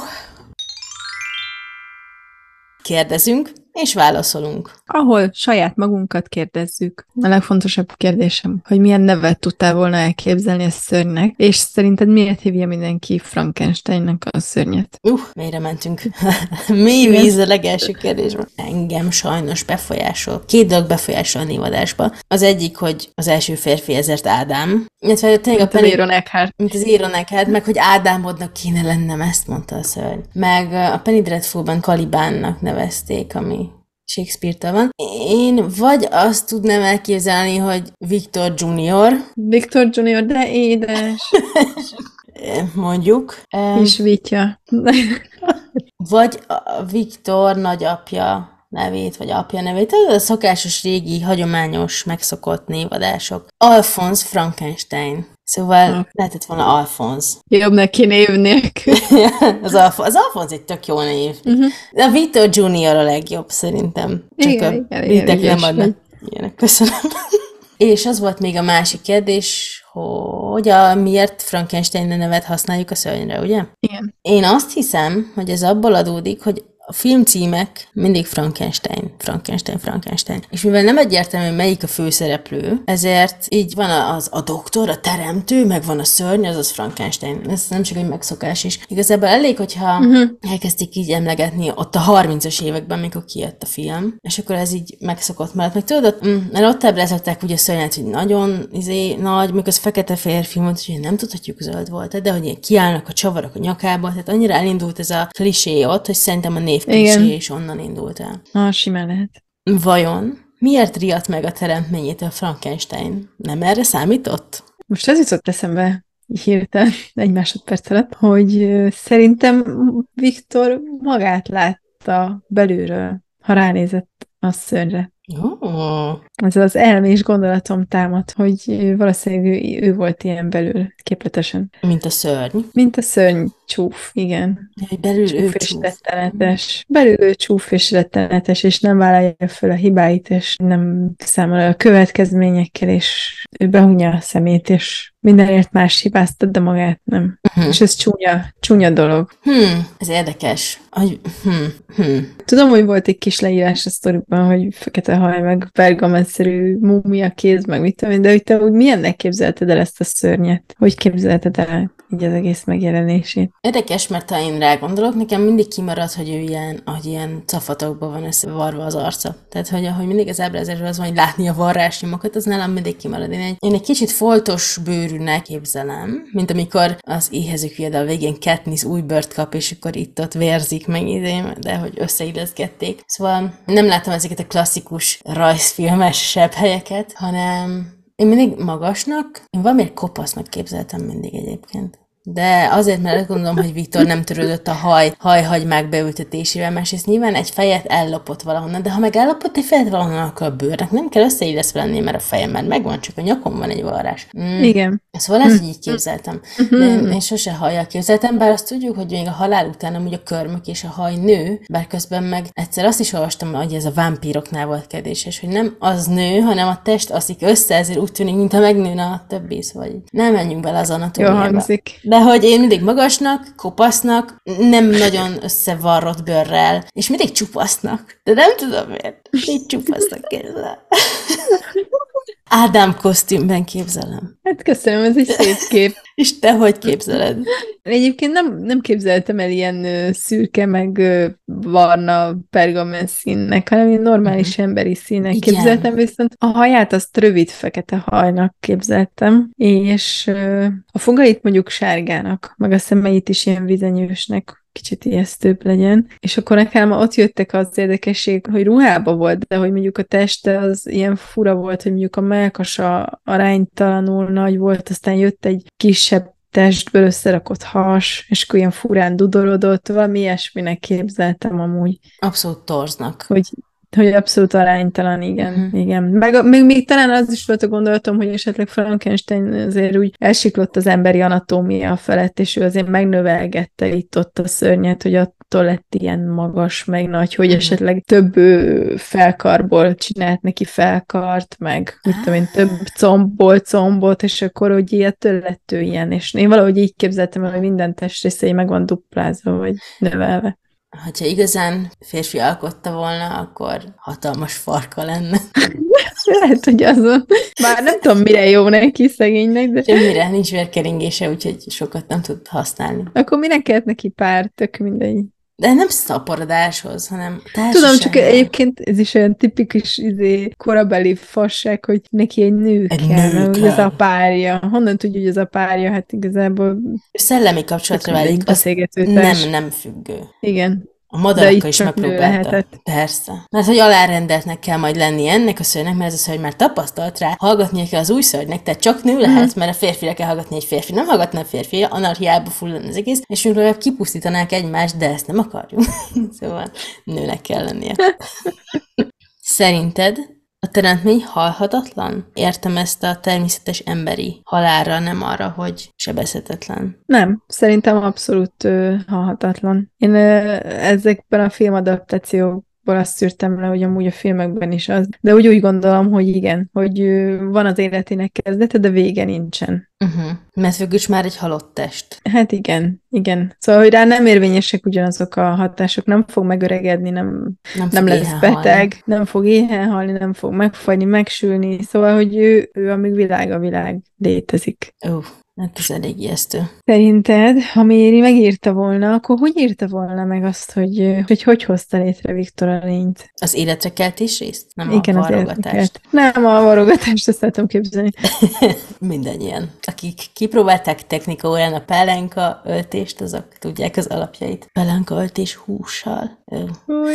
Kérdezünk, és válaszolunk. Ahol saját magunkat kérdezzük. A legfontosabb kérdésem, hogy milyen nevet tudtál volna elképzelni a szörnynek, és szerinted miért hívja mindenki Frankensteinnek a szörnyet? Uh, mélyre mentünk. Mély víz a legelső kérdésben. Engem sajnos befolyásol. Két dolog befolyásol a névadásba. Az egyik, hogy az első férfi ezért Ádám. Illetve tényleg Mint a Penny, Véron Eckhart. mint az Éronek, hát meg hogy Ádámodnak kéne lennem, ezt mondta a szörny. Meg a Penny Dreadful-ban Kalibánnak nevezték, ami Shakespeare-től van. Én vagy azt tudnám elképzelni, hogy Victor Junior, Victor Junior, de édes. mondjuk, És Vitya. vagy a Viktor nagyapja nevét, vagy apja nevét, ez a szokásos régi, hagyományos, megszokott névadások. Alphonse Frankenstein. Szóval Ah. lehetett volna Alphonse. Jobb neki név nélkül. az, Alf- az Alphonse egy tök jó név. De a Victor Junior a legjobb szerintem. Csak Igen, a igen, igen, nem adnak. Ilyenek, köszönöm. És az volt még a másik kérdés, hogy a miért Frankenstein nevet használjuk a szörnyre, ugye? Igen. Én azt hiszem, hogy ez abból adódik, hogy a filmcímek mindig Frankenstein, Frankenstein, Frankenstein. És mivel nem egyértelmű, hogy melyik a főszereplő, ezért így van az a doktor, a teremtő, meg van a szörny, azaz Frankenstein. Ez nem csak egy megszokás is. Igazából elég, hogyha uh-huh. elkezdték így emlegetni ott a 30-as években, mikor kijött a film, és akkor ez így megszokott maradt. Meg tudod, ott, mm, mert ott ábrázolták ugye a szörnyet, hogy nagyon izé, nagy, mikor az fekete férfi volt, hogy nem tudhatjuk zöld volt, de hogy ilyen kiállnak a csavarok a nyakába, tehát annyira elindult ez a klisé ott, hogy szerintem a név Igen. klisé is onnan indult el. Ah, simán lehet. Vajon Miért riadt meg a teremtményétől Frankenstein? Nem erre számított? Most ez jutott eszembe hirtelen, egy másodperc alatt, hogy szerintem Viktor magát látta belülről, ha ránézett a szörnyre. Ó, Ez az elmés gondolatom támad, hogy valószínűleg ő, ő volt ilyen belül képletesen. mint a szörny. Mint a szörny csúf, igen. Hogy belül ő Csúf és csúf. rettenetes. Belül ő csúf és rettenetes, és nem vállalja föl a hibáit, és nem számol a következményekkel, és ő behunja a szemét, és mindenért más hibáztat, de magát nem. Mhm. És ez csúnya, csúnya dolog. Hmm, ez érdekes. Hogy, hmm, hmm. Tudom, hogy volt egy kis leírás a sztoriban, hogy fekete haj, meg pergamenszerű múmia kéz, meg mit tudom én, de hogy te úgy milyennek képzelted el ezt a szörnyet? Hogy képzelted el így az egész megjelenését? Érdekes, mert ha én rá gondolok, nekem mindig kimarad, hogy ő ilyen, hogy ilyen cafatokban van összevarva az arca. Tehát, hogy ahogy mindig az ábrázásban az van, hogy látni a varrásnyomokat, az nálam mindig kimarad. Én egy, én egy kicsit foltos bőrűnek képzelem, mint amikor az éhezők viadal végén Katniss új bört kap, és akkor itt-ott vérzik meg idén, de hogy összeilleszgették. Szóval nem látom ezeket a klasszikus rajzfilmes sebb helyeket, hanem én mindig magasnak, én valamiért kopasznak képzeltem mindig egyébként. De azért, mert azt gondolom, hogy Viktor nem törődött a haj, hajhagymák beültetésével, másrészt nyilván egy fejet ellopott valahonnan, de ha meg ellopott egy fejet valahonnan, akkor a bőrnek nem kell összeillesztve lenni, mert a fejem már megvan, csak a nyakon van egy varrás. Mm. Igen. Szóval ez, hogy így képzeltem. De én, én sose hajjal képzeltem, bár azt tudjuk, hogy még a halál után amúgy a körmök és a haj nő, bár közben meg egyszer azt is olvastam, hogy ez a vámpíroknál volt kedéses, hogy nem az nő, hanem a test aszik össze, ezért úgy tűnik, mintha megnőne a többi, szóval így nem menjünk bele az Jó anatómiába. hangzik. De hogy én mindig magasnak, kopasznak, nem nagyon összevarrott bőrrel, és mindig csupasznak. De nem tudom miért. Így csupasznak képzel. Ádám kosztümben képzelem. Hát köszönöm, ez egy szép kép. És te hogy képzeled? Egyébként nem, nem képzeltem el ilyen ö, szürke, meg ö, barna pergamen színnek, hanem ilyen normális emberi színek Igen. képzeltem, viszont a haját azt rövid fekete hajnak képzeltem, és ö, a fogait mondjuk sárgának, meg a szemeit is ilyen vizenyősnek, kicsit ijesztőbb legyen. És akkor nekem ott jöttek az érdekesség, hogy ruhába volt, de hogy mondjuk a teste az ilyen fura volt, hogy mondjuk a melkasa aránytalanul nagy volt, aztán jött egy kisebb testből összerakott has, és akkor ilyen furán dudorodott, valami ilyesminek képzeltem amúgy, Abszolút torznak. hogy hogy abszolút aránytalan, igen, uh-huh. igen. Meg még, még talán az is volt a gondolatom, hogy esetleg Frankenstein azért úgy elsiklott az emberi anatómia felett, és ő azért megnövelgette itt-ott a szörnyet, hogy attól lett ilyen magas, meg nagy, hogy Mhm. esetleg több felkarból csinált neki felkart, meg mit tudom én, több combból combot, és akkor hogy ilyetől lett ő ilyen, és én valahogy így képzeltem el, hogy minden testrészei meg van duplázva, vagy növelve. Ha igazán férfi alkotta volna, akkor hatalmas farka lenne. Lehet, hogy azon. Bár nem tudom, mire jó neki szegénynek, de Semmire nincs vérkeringése, úgyhogy sokat nem tud használni. akkor minek kellett neki pár, tök mindegy. De nem szaporodáshoz, hanem Tudom, csak egyébként ez is olyan tipikus izé, korabeli fasság, hogy neki egy nő Egy kell, nő hogy az a párja. Honnan tudja, hogy az a párja? Hát igazából Szellemi kapcsolatra válik, az nem, nem függő. Igen. A madarakkal is megpróbálta. Persze. Mert hogy alárendeltnek kell majd lenni ennek a szörnynek, mert ez a szörny már tapasztalt rá, hallgatnia kell az új szörnynek, tehát csak nő lehet, mert a férfire kell hallgatni egy férfi. Nem hallgatna a férfi, anarchiába fullan az egész, és legalább kipusztítanák egymást, de ezt nem akarjuk. szóval nőnek kell lennie. Szerinted a teremtmény halhatatlan? Értem ezt a természetes emberi halálra, nem arra, hogy sebezhetetlen. Nem, szerintem abszolút ö, halhatatlan. Én ö, ezekben a filmadaptációkból azt szűrtem le, hogy amúgy a filmekben is az. De úgy úgy gondolom, hogy igen, hogy van az életének kezdete, de vége nincsen. Uh-huh. Mert végül is már egy halott test. Hát igen, igen. Szóval, hogy rá nem érvényesek ugyanazok a hatások, nem fog megöregedni, nem, Nem, nem lesz éhen beteg, halni. nem fog éhen halni, nem fog megfagyni, megsülni. Szóval, hogy ő, ő amíg világ a világ létezik. Ó, Hát ez elég ijesztő. Szerinted, ha Méri megírta volna, akkor hogy írta volna meg azt, hogy hogy, hogy hozta létre Viktor a lényt? Az életre keltés részt? Nem Igen, a érdekelt. Nem a varogatást, ezt tudom képzelni. Mindannyian. Akik kipróbálták technika órán a pelenka öltést, azok tudják az alapjait. Pelenka öltés hússal. Új.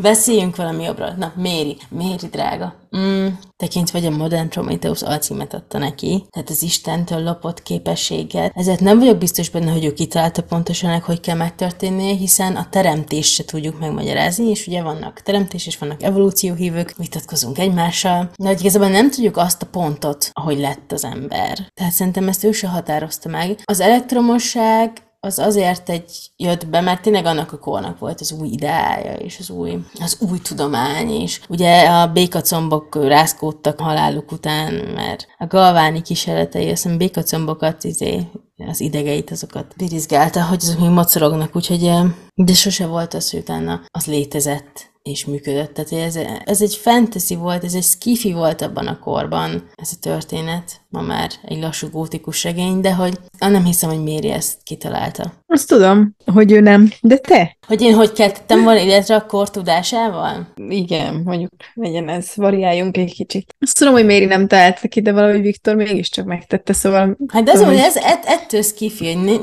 Beszéljünk valami jobbról. Na, Méri. Méri, drága. Mm, tekintve, hogy a Modern Prometheus alcímet adta neki, tehát az Istentől lopott képességet, ezért nem vagyok biztos benne, hogy ő kitalálta pontosan, meg, hogy kell megtörténnie, hiszen a teremtést se tudjuk megmagyarázni, és ugye vannak teremtés, és vannak evolúcióhívők, vitatkozunk egymással, de hogy igazából nem tudjuk azt a pontot, ahogy lett az ember. Tehát szerintem ezt ő se határozta meg. Az elektromosság az azért egy jött be, mert tényleg annak a kornak volt az új ideája, és az új, az új tudomány, és ugye a békacombok rázkódtak haláluk után, mert a galváni kísérletei, azt hiszem békacombokat, izé, az idegeit, azokat birizgálta, hogy azok még mocorognak, úgyhogy, de sose volt az, hogy utána az létezett és működött. Tehát ez, ez egy fantasy volt, ez egy skifi volt abban a korban, ez a történet. Ma már egy lassú gótikus regény, de hogy nem hiszem, hogy Méri ezt kitalálta. Azt tudom, hogy ő nem. De te? Hogy én hogy keltettem volna életre a kor tudásával? Igen, mondjuk legyen ez, variáljunk egy kicsit. Azt tudom, hogy Méri nem találta ki, de valahogy Viktor mégiscsak megtette, szóval... Hát de az, hogy ez ett, ettől skifi, hogy ni-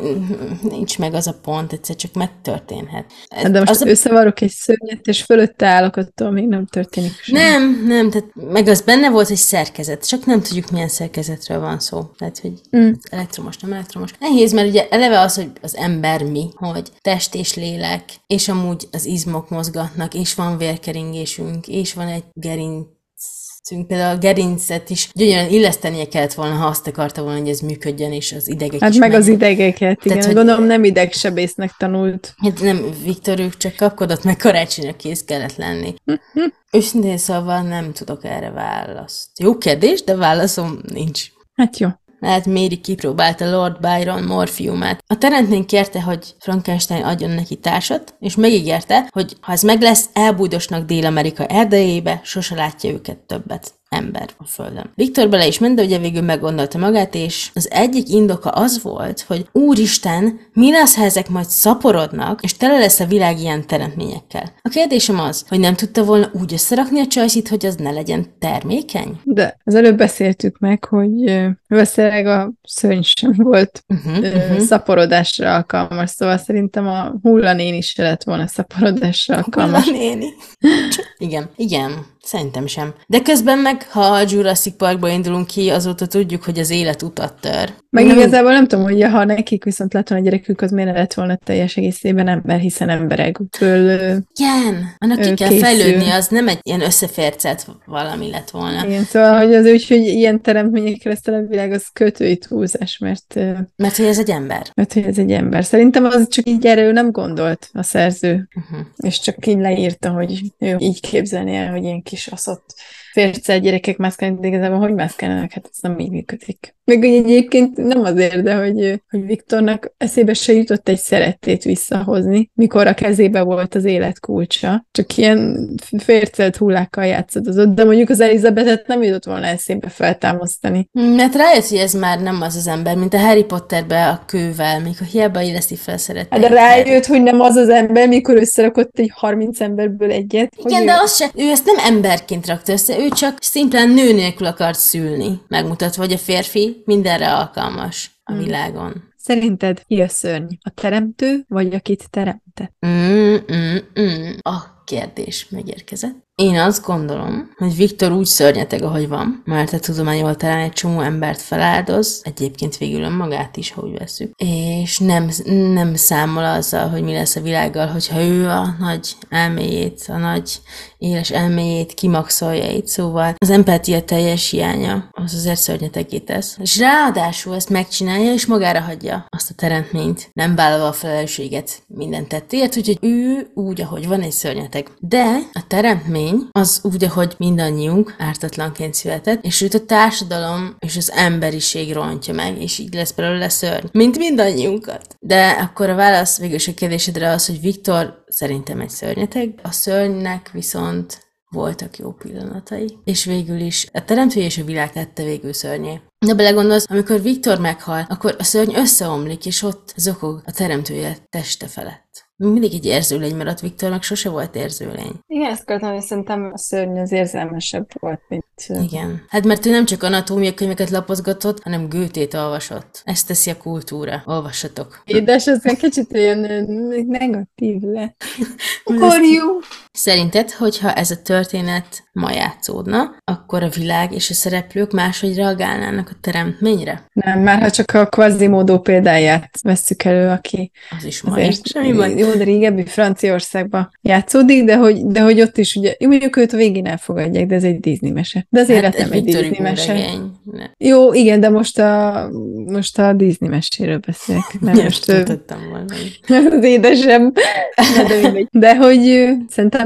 nincs meg az a pont, egyszer csak megtörténhet. Ez, Hát de most az a összevarok egy szörnyet, és fölötte állok, attól még nem történik semmi. Nem, nem, tehát meg az benne volt egy szerkezet, csak nem tudjuk milyen szerkezetről van szó. Tehát, hogy Mm. elektromos, nem elektromos. Nehéz, mert ugye eleve az, hogy az ember mi, hogy test és lélek, és amúgy az izmok mozgatnak, és van vérkeringésünk, és van egy gerinc Például a gerincet is gyönyörűen illesztenie kellett volna, ha azt akarta volna, hogy ez működjön, és az idegek Hát is meg az menjenek. idegeket, igen. hogy- Gondolom nem idegsebésznek tanult. Hát nem, Viktor, ők csak kapkodott, meg karácsonyra kész kellett lenni. Őszintén szóval nem tudok erre választ. Jó kérdés, de válaszom nincs. Hát jó. Lehet Méri kipróbálta Lord Byron morfiumát. A teremtmény kérte, hogy Frankenstein adjon neki társat, és megígérte, hogy ha ez meg lesz, elbújdosnak Dél-Amerika erdejébe, sose látja őket többet ember a Földön. Viktor bele is ment, de ugye végül meggondolta magát, és az egyik indoka az volt, hogy Úristen, mi lesz, ha ezek majd szaporodnak, és tele lesz a világ ilyen teremtményekkel. A kérdésem az, hogy nem tudta volna úgy összerakni a csajszit, hogy az ne legyen termékeny? De az előbb beszéltük meg, hogy valószínűleg a szörny sem volt Uh-huh, ö, szaporodásra alkalmas, szóval szerintem a hullanén is se lett volna szaporodásra alkalmas. Hulla néni. igen, igen, szerintem sem. De közben meg, ha a Jurassic Parkba indulunk ki, azóta tudjuk, hogy az élet utat tör. Meg Nem- igazából nem tudom, hogy ha nekik viszont lett volna gyerekük, az miért lett volna teljes egészében ember, hiszen emberekből Igen, annak ki kell készül. fejlődni, az nem egy ilyen összefércelt valami lett volna. Igen, szóval, hogy az úgy, hogy ilyen teremtményekre tele a világ, az kötői túlzás, mert, Mert hogy ez egy ember. mert hogy ez egy ember. Szerintem az csak így erre ő nem gondolt a szerző, Uh-huh. és csak így leírta, hogy ő így képzelni el, hogy ilyen kis människa. Så alltså att férce gyerekek mászkálnak, de igazából hogy mászkálnak, hát ez nem így működik. Meg hogy egyébként nem azért, de hogy, hogy Viktornak eszébe se jutott egy szeretét visszahozni, mikor a kezébe volt az élet kulcsa. Csak ilyen fércelt hullákkal játszadozott, de mondjuk az Elizabetet nem jutott volna eszébe feltámasztani. Mert rájött, hogy ez már nem az az ember, mint a Harry Potterbe a kővel, mikor hiába éleszti fel Hát szeretet. de rájött, hogy nem az az ember, mikor összerakott egy 30 emberből egyet. Igen, ő- de az se, ő ezt nem emberként rakta össze, ő csak szimplán nő nélkül akart szülni. Megmutatva, hogy a férfi mindenre alkalmas a Hmm. világon. Szerinted ki a szörny? A teremtő, vagy akit teremtett? Mm, mm, mm. A kérdés megérkezett. Én azt gondolom, hogy Viktor úgy szörnyeteg, ahogy van, mert a tudományból talán egy csomó embert feláldoz, egyébként végül önmagát is, ha úgy veszük, és nem, nem számol azzal, hogy mi lesz a világgal, hogyha ő a nagy elméjét, a nagy éles elméjét kimaxolja itt, szóval az empatia teljes hiánya, az azért szörnyetegé tesz. És ráadásul ezt megcsinálja, és magára hagyja azt a teremtményt, nem vállalva a felelősséget minden tettéért, úgyhogy ő úgy, ahogy van egy szörnyeteg. De a teremtmény az úgy, ahogy mindannyiunk ártatlanként született, és őt a társadalom és az emberiség rontja meg, és így lesz belőle szörny, mint mindannyiunkat. De akkor a válasz végül is a kérdésedre az, hogy Viktor szerintem egy szörnyeteg, a szörnynek viszont voltak jó pillanatai. És végül is a teremtő és a világ tette végül szörnyé. De belegondolsz, amikor Viktor meghal, akkor a szörny összeomlik, és ott zokog a teremtője teste felett. Mindig egy érzőlény maradt Viktornak, sose volt érzőlény. Igen, ezt akartam, hogy szerintem a szörny az érzelmesebb volt, mint... Igen. Hát mert ő nem csak anatómia könyveket lapozgatott, hanem Gőtét olvasott. Ezt teszi a kultúra. Olvassatok. Édes, ez egy kicsit olyan ö, negatív le. Ugorjunk! Szerinted, hogyha ez a történet ma játszódna, akkor a világ és a szereplők máshogy reagálnának a teremtményre? Nem, már ha csak a Quasimodo példáját vesszük elő, aki Az is ma. azért Semmi baj. jó, de régebbi Franciaországban játszódik, de hogy, de hogy ott is ugye, jó, mondjuk őt a végén elfogadják, de ez egy Disney mese. De az élet nem egy Victor Disney mese. Jó, igen, de most a, most a Disney meséről beszélek. Mert most tudtam volna. az édesem. De, de, de hogy ö,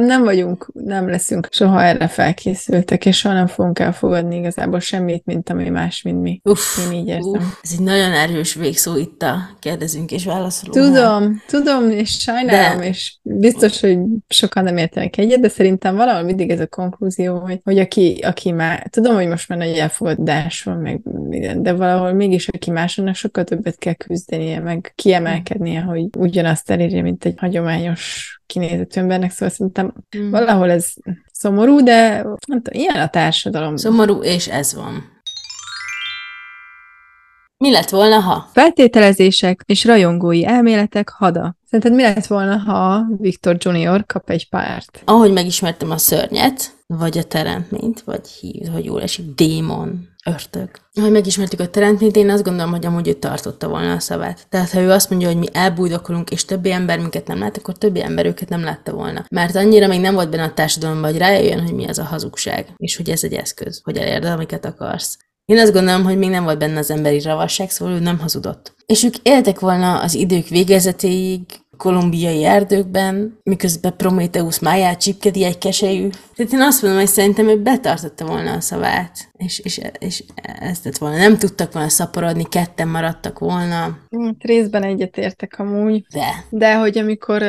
szerintem nem vagyunk, nem leszünk soha erre felkészültek, és soha nem fogunk elfogadni igazából semmit, mint ami más, mint mi. Uff, Én így érzem. uff, ez egy nagyon erős végszó itt a kérdezünk és válaszoló. Tudom, tudom, és sajnálom, De- és biztos, hogy sokan nem értenek egyet, de szerintem valahol mindig ez a konklúzió, hogy, hogy aki, aki már, tudom, hogy most már nagy elfogadás van, meg minden, de valahol mégis aki másonnak sokkal többet kell küzdenie, meg kiemelkednie, hogy ugyanazt elérje, mint egy hagyományos kinézetű embernek, szóval szerintem Mm. valahol ez szomorú, de nem tudom, ilyen a társadalom. Szomorú, és ez van. Mi lett volna, ha? Feltételezések és rajongói elméletek hada. Szerinted mi lett volna, ha Viktor Junior kap egy párt? Ahogy megismertem a szörnyet, vagy a teremtményt, vagy hív, hogy jól esik, démon, ördög. Ahogy megismertük a teremtményt, én azt gondolom, hogy amúgy ő tartotta volna a szavát. Tehát ha ő azt mondja, hogy mi elbújdokolunk, és többi ember minket nem lát, akkor többi ember őket nem látta volna. Mert annyira még nem volt benne a társadalomban, hogy rájöjjön, hogy mi az a hazugság, és hogy ez egy eszköz, hogy elérd, amiket akarsz. Én azt gondolom, hogy még nem volt benne az emberi ravasság, szóval ő nem hazudott. És ők éltek volna az idők végezetéig, kolumbiai erdőkben, miközben Prometheus máját csipkedi egy keselyű. Tehát én azt mondom, hogy szerintem ő betartotta volna a szavát, és, és, és ezt tett volna. Nem tudtak volna szaporodni, ketten maradtak volna, Hát részben egyetértek amúgy. de De hogy amikor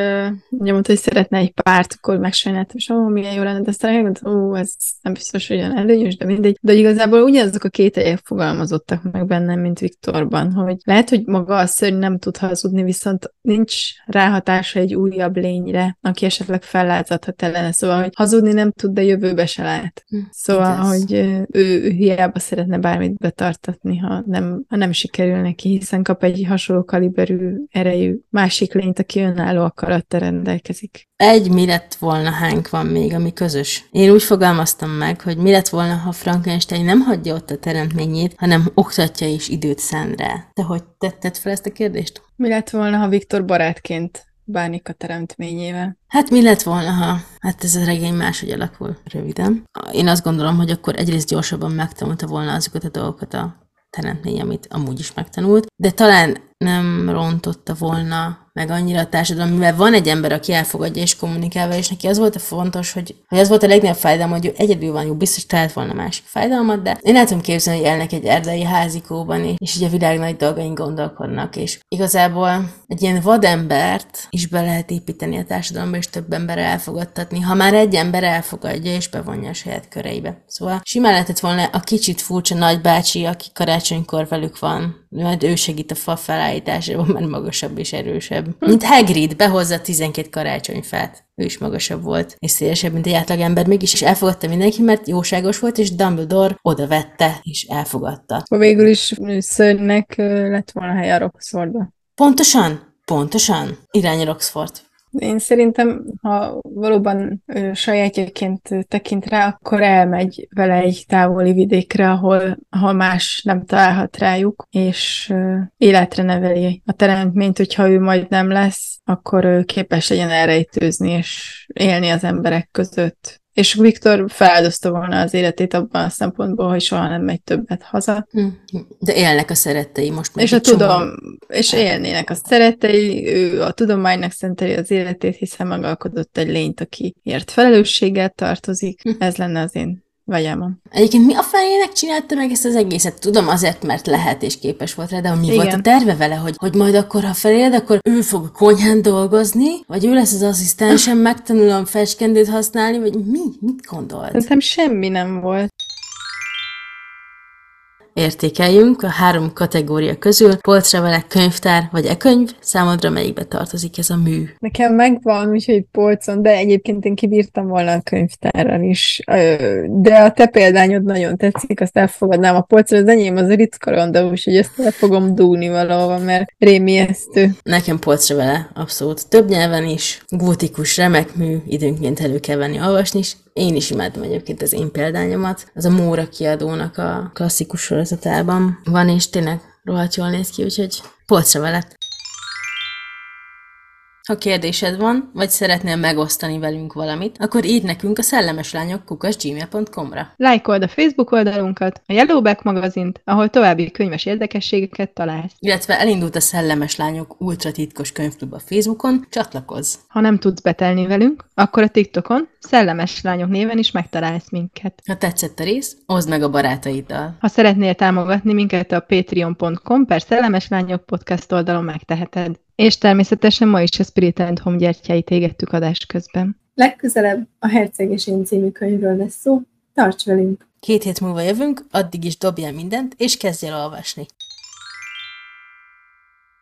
ugye mondta, hogy szeretne egy párt, akkor megsajnáltam, és ó, milyen jó lenne, de aztán megmondtam, ó, ez nem biztos, hogy olyan előnyös, de mindegy. De igazából ugyanazok a kételyek fogalmazottak meg bennem, mint Viktorban, hogy lehet, hogy maga a szörny nem tud hazudni, viszont nincs ráhatása egy újabb lényre, aki esetleg fellázadhat ellene. Szóval, hogy hazudni nem tud, de jövőbe se lát. Szóval, igaz. hogy ő, ő hiába szeretne bármit betartatni, ha nem, ha nem sikerül neki, hiszen kap egy hasonló kaliberű, erejű másik lényt, aki önálló akarattal rendelkezik. egy mi lett volna hánk van még, ami közös. Én úgy fogalmaztam meg, hogy mi lett volna, ha Frankenstein nem hagyja ott a teremtményét, hanem oktatja és időt szán rá. Te hogy tetted fel ezt a kérdést? Mi lett volna, ha Viktor barátként bánik a teremtményével? Hát mi lett volna, ha... Hát ez a regény máshogy alakul röviden. Én azt gondolom, hogy akkor egyrészt gyorsabban megtanulta volna azokat a dolgokat a teremtmény, amit amúgy is megtanult, de talán nem rontotta volna meg annyira a társadalom, mivel van egy ember, aki elfogadja és kommunikál vele, és neki az volt a fontos, hogy, hogy az volt a legnagyobb fájdalom, hogy egyedül van, jó, biztos talált volna másik fájdalmat, de én el tudom képzelni, hogy élnek egy erdei házikóban, és, és így a világ nagy dolgain gondolkodnak, és igazából egy ilyen vadembert is be lehet építeni a társadalomba, és több ember elfogadtatni, ha már egy ember elfogadja és bevonja a saját köreibe. Szóval simán lehetett volna a kicsit furcsa nagybácsi, aki karácsonykor velük van, majd ő segít a fa felállításában, mert magasabb és erősebb. Mint Hagrid, behozza 12 karácsonyfát. Ő is magasabb volt, és szélesebb, mint egy átlagember, mégis is elfogadta mindenki, mert jóságos volt, és Dumbledore oda vette, és elfogadta. Végül is szörnynek ö, lett volna helye a Roxfordba. Pontosan? Pontosan? Irány Roxford. Én szerintem, ha valóban ö, sajátjaként tekint rá, akkor elmegy vele egy távoli vidékre, ahol, ahol más nem találhat rájuk, és életre neveli a teremtményt, hogyha ő majd nem lesz, akkor ő képes legyen elrejtőzni és élni az emberek között. És Viktor feláldozta volna az életét abban a szempontból, hogy soha nem megy többet haza. Hm. De élnek a szerettei most még És a csomó. tudom, és élnének a szerettei, ő a tudománynak szenteli az életét, hiszen megalkodott egy lényt, aki ért felelősséggel tartozik. Hm. Ez lenne az én vagyámom. Egyébként mi a felének csinálta meg ezt az egészet? Tudom azért, mert lehet és képes volt rá, de mi Igen. volt a terve vele, hogy, hogy majd akkor, ha feléld, akkor ő fog a konyhán dolgozni, vagy ő lesz az asszisztensem, megtanulom fecskendőt használni, vagy mi? Mit gondolt? Szerintem semmi nem volt. Értékeljünk a három kategória közül, polcra vele könyvtár vagy e-könyv, számodra melyikbe tartozik ez a mű? Nekem megvan, úgyhogy polcon, de egyébként én kibírtam volna a könyvtárral is. De a te példányod nagyon tetszik, azt elfogadnám a polcra, az enyém az a Ritz Karanda, úgyhogy ezt el fogom dúni valahova, mert rémiesztő. Nekem polcra vele, abszolút. Több nyelven is, gótikus, remek mű, időnként elő kell venni olvasni is. Én is imádom egyébként az én példányomat. Az a Móra kiadónak a klasszikus sorozatában van, és tényleg rohadt jól néz ki, úgyhogy polcra vele. Ha kérdésed van, vagy szeretnél megosztani velünk valamit, akkor írd nekünk a szellemeslányok kukasgmail.com-ra. Lájkold a Facebook oldalunkat, a Yellowback magazint, ahol további könyves érdekességeket találsz. Illetve elindult a Szellemes Lányok ultra titkos könyvklub a Facebookon, csatlakozz! Ha nem tudsz betelni velünk, akkor a TikTokon Szellemes Lányok néven is megtalálsz minket. Ha tetszett a rész, oszd meg a barátaiddal. Ha szeretnél támogatni minket a patreon.com per Szellemes Lányok podcast oldalon megteheted. És természetesen ma is a Spirit and Home gyertyáit égettük adás közben. Legközelebb a Herceg és én című könyvről lesz szó. Tarts velünk! Két hét múlva jövünk, addig is dobjál mindent, és kezdj el olvasni.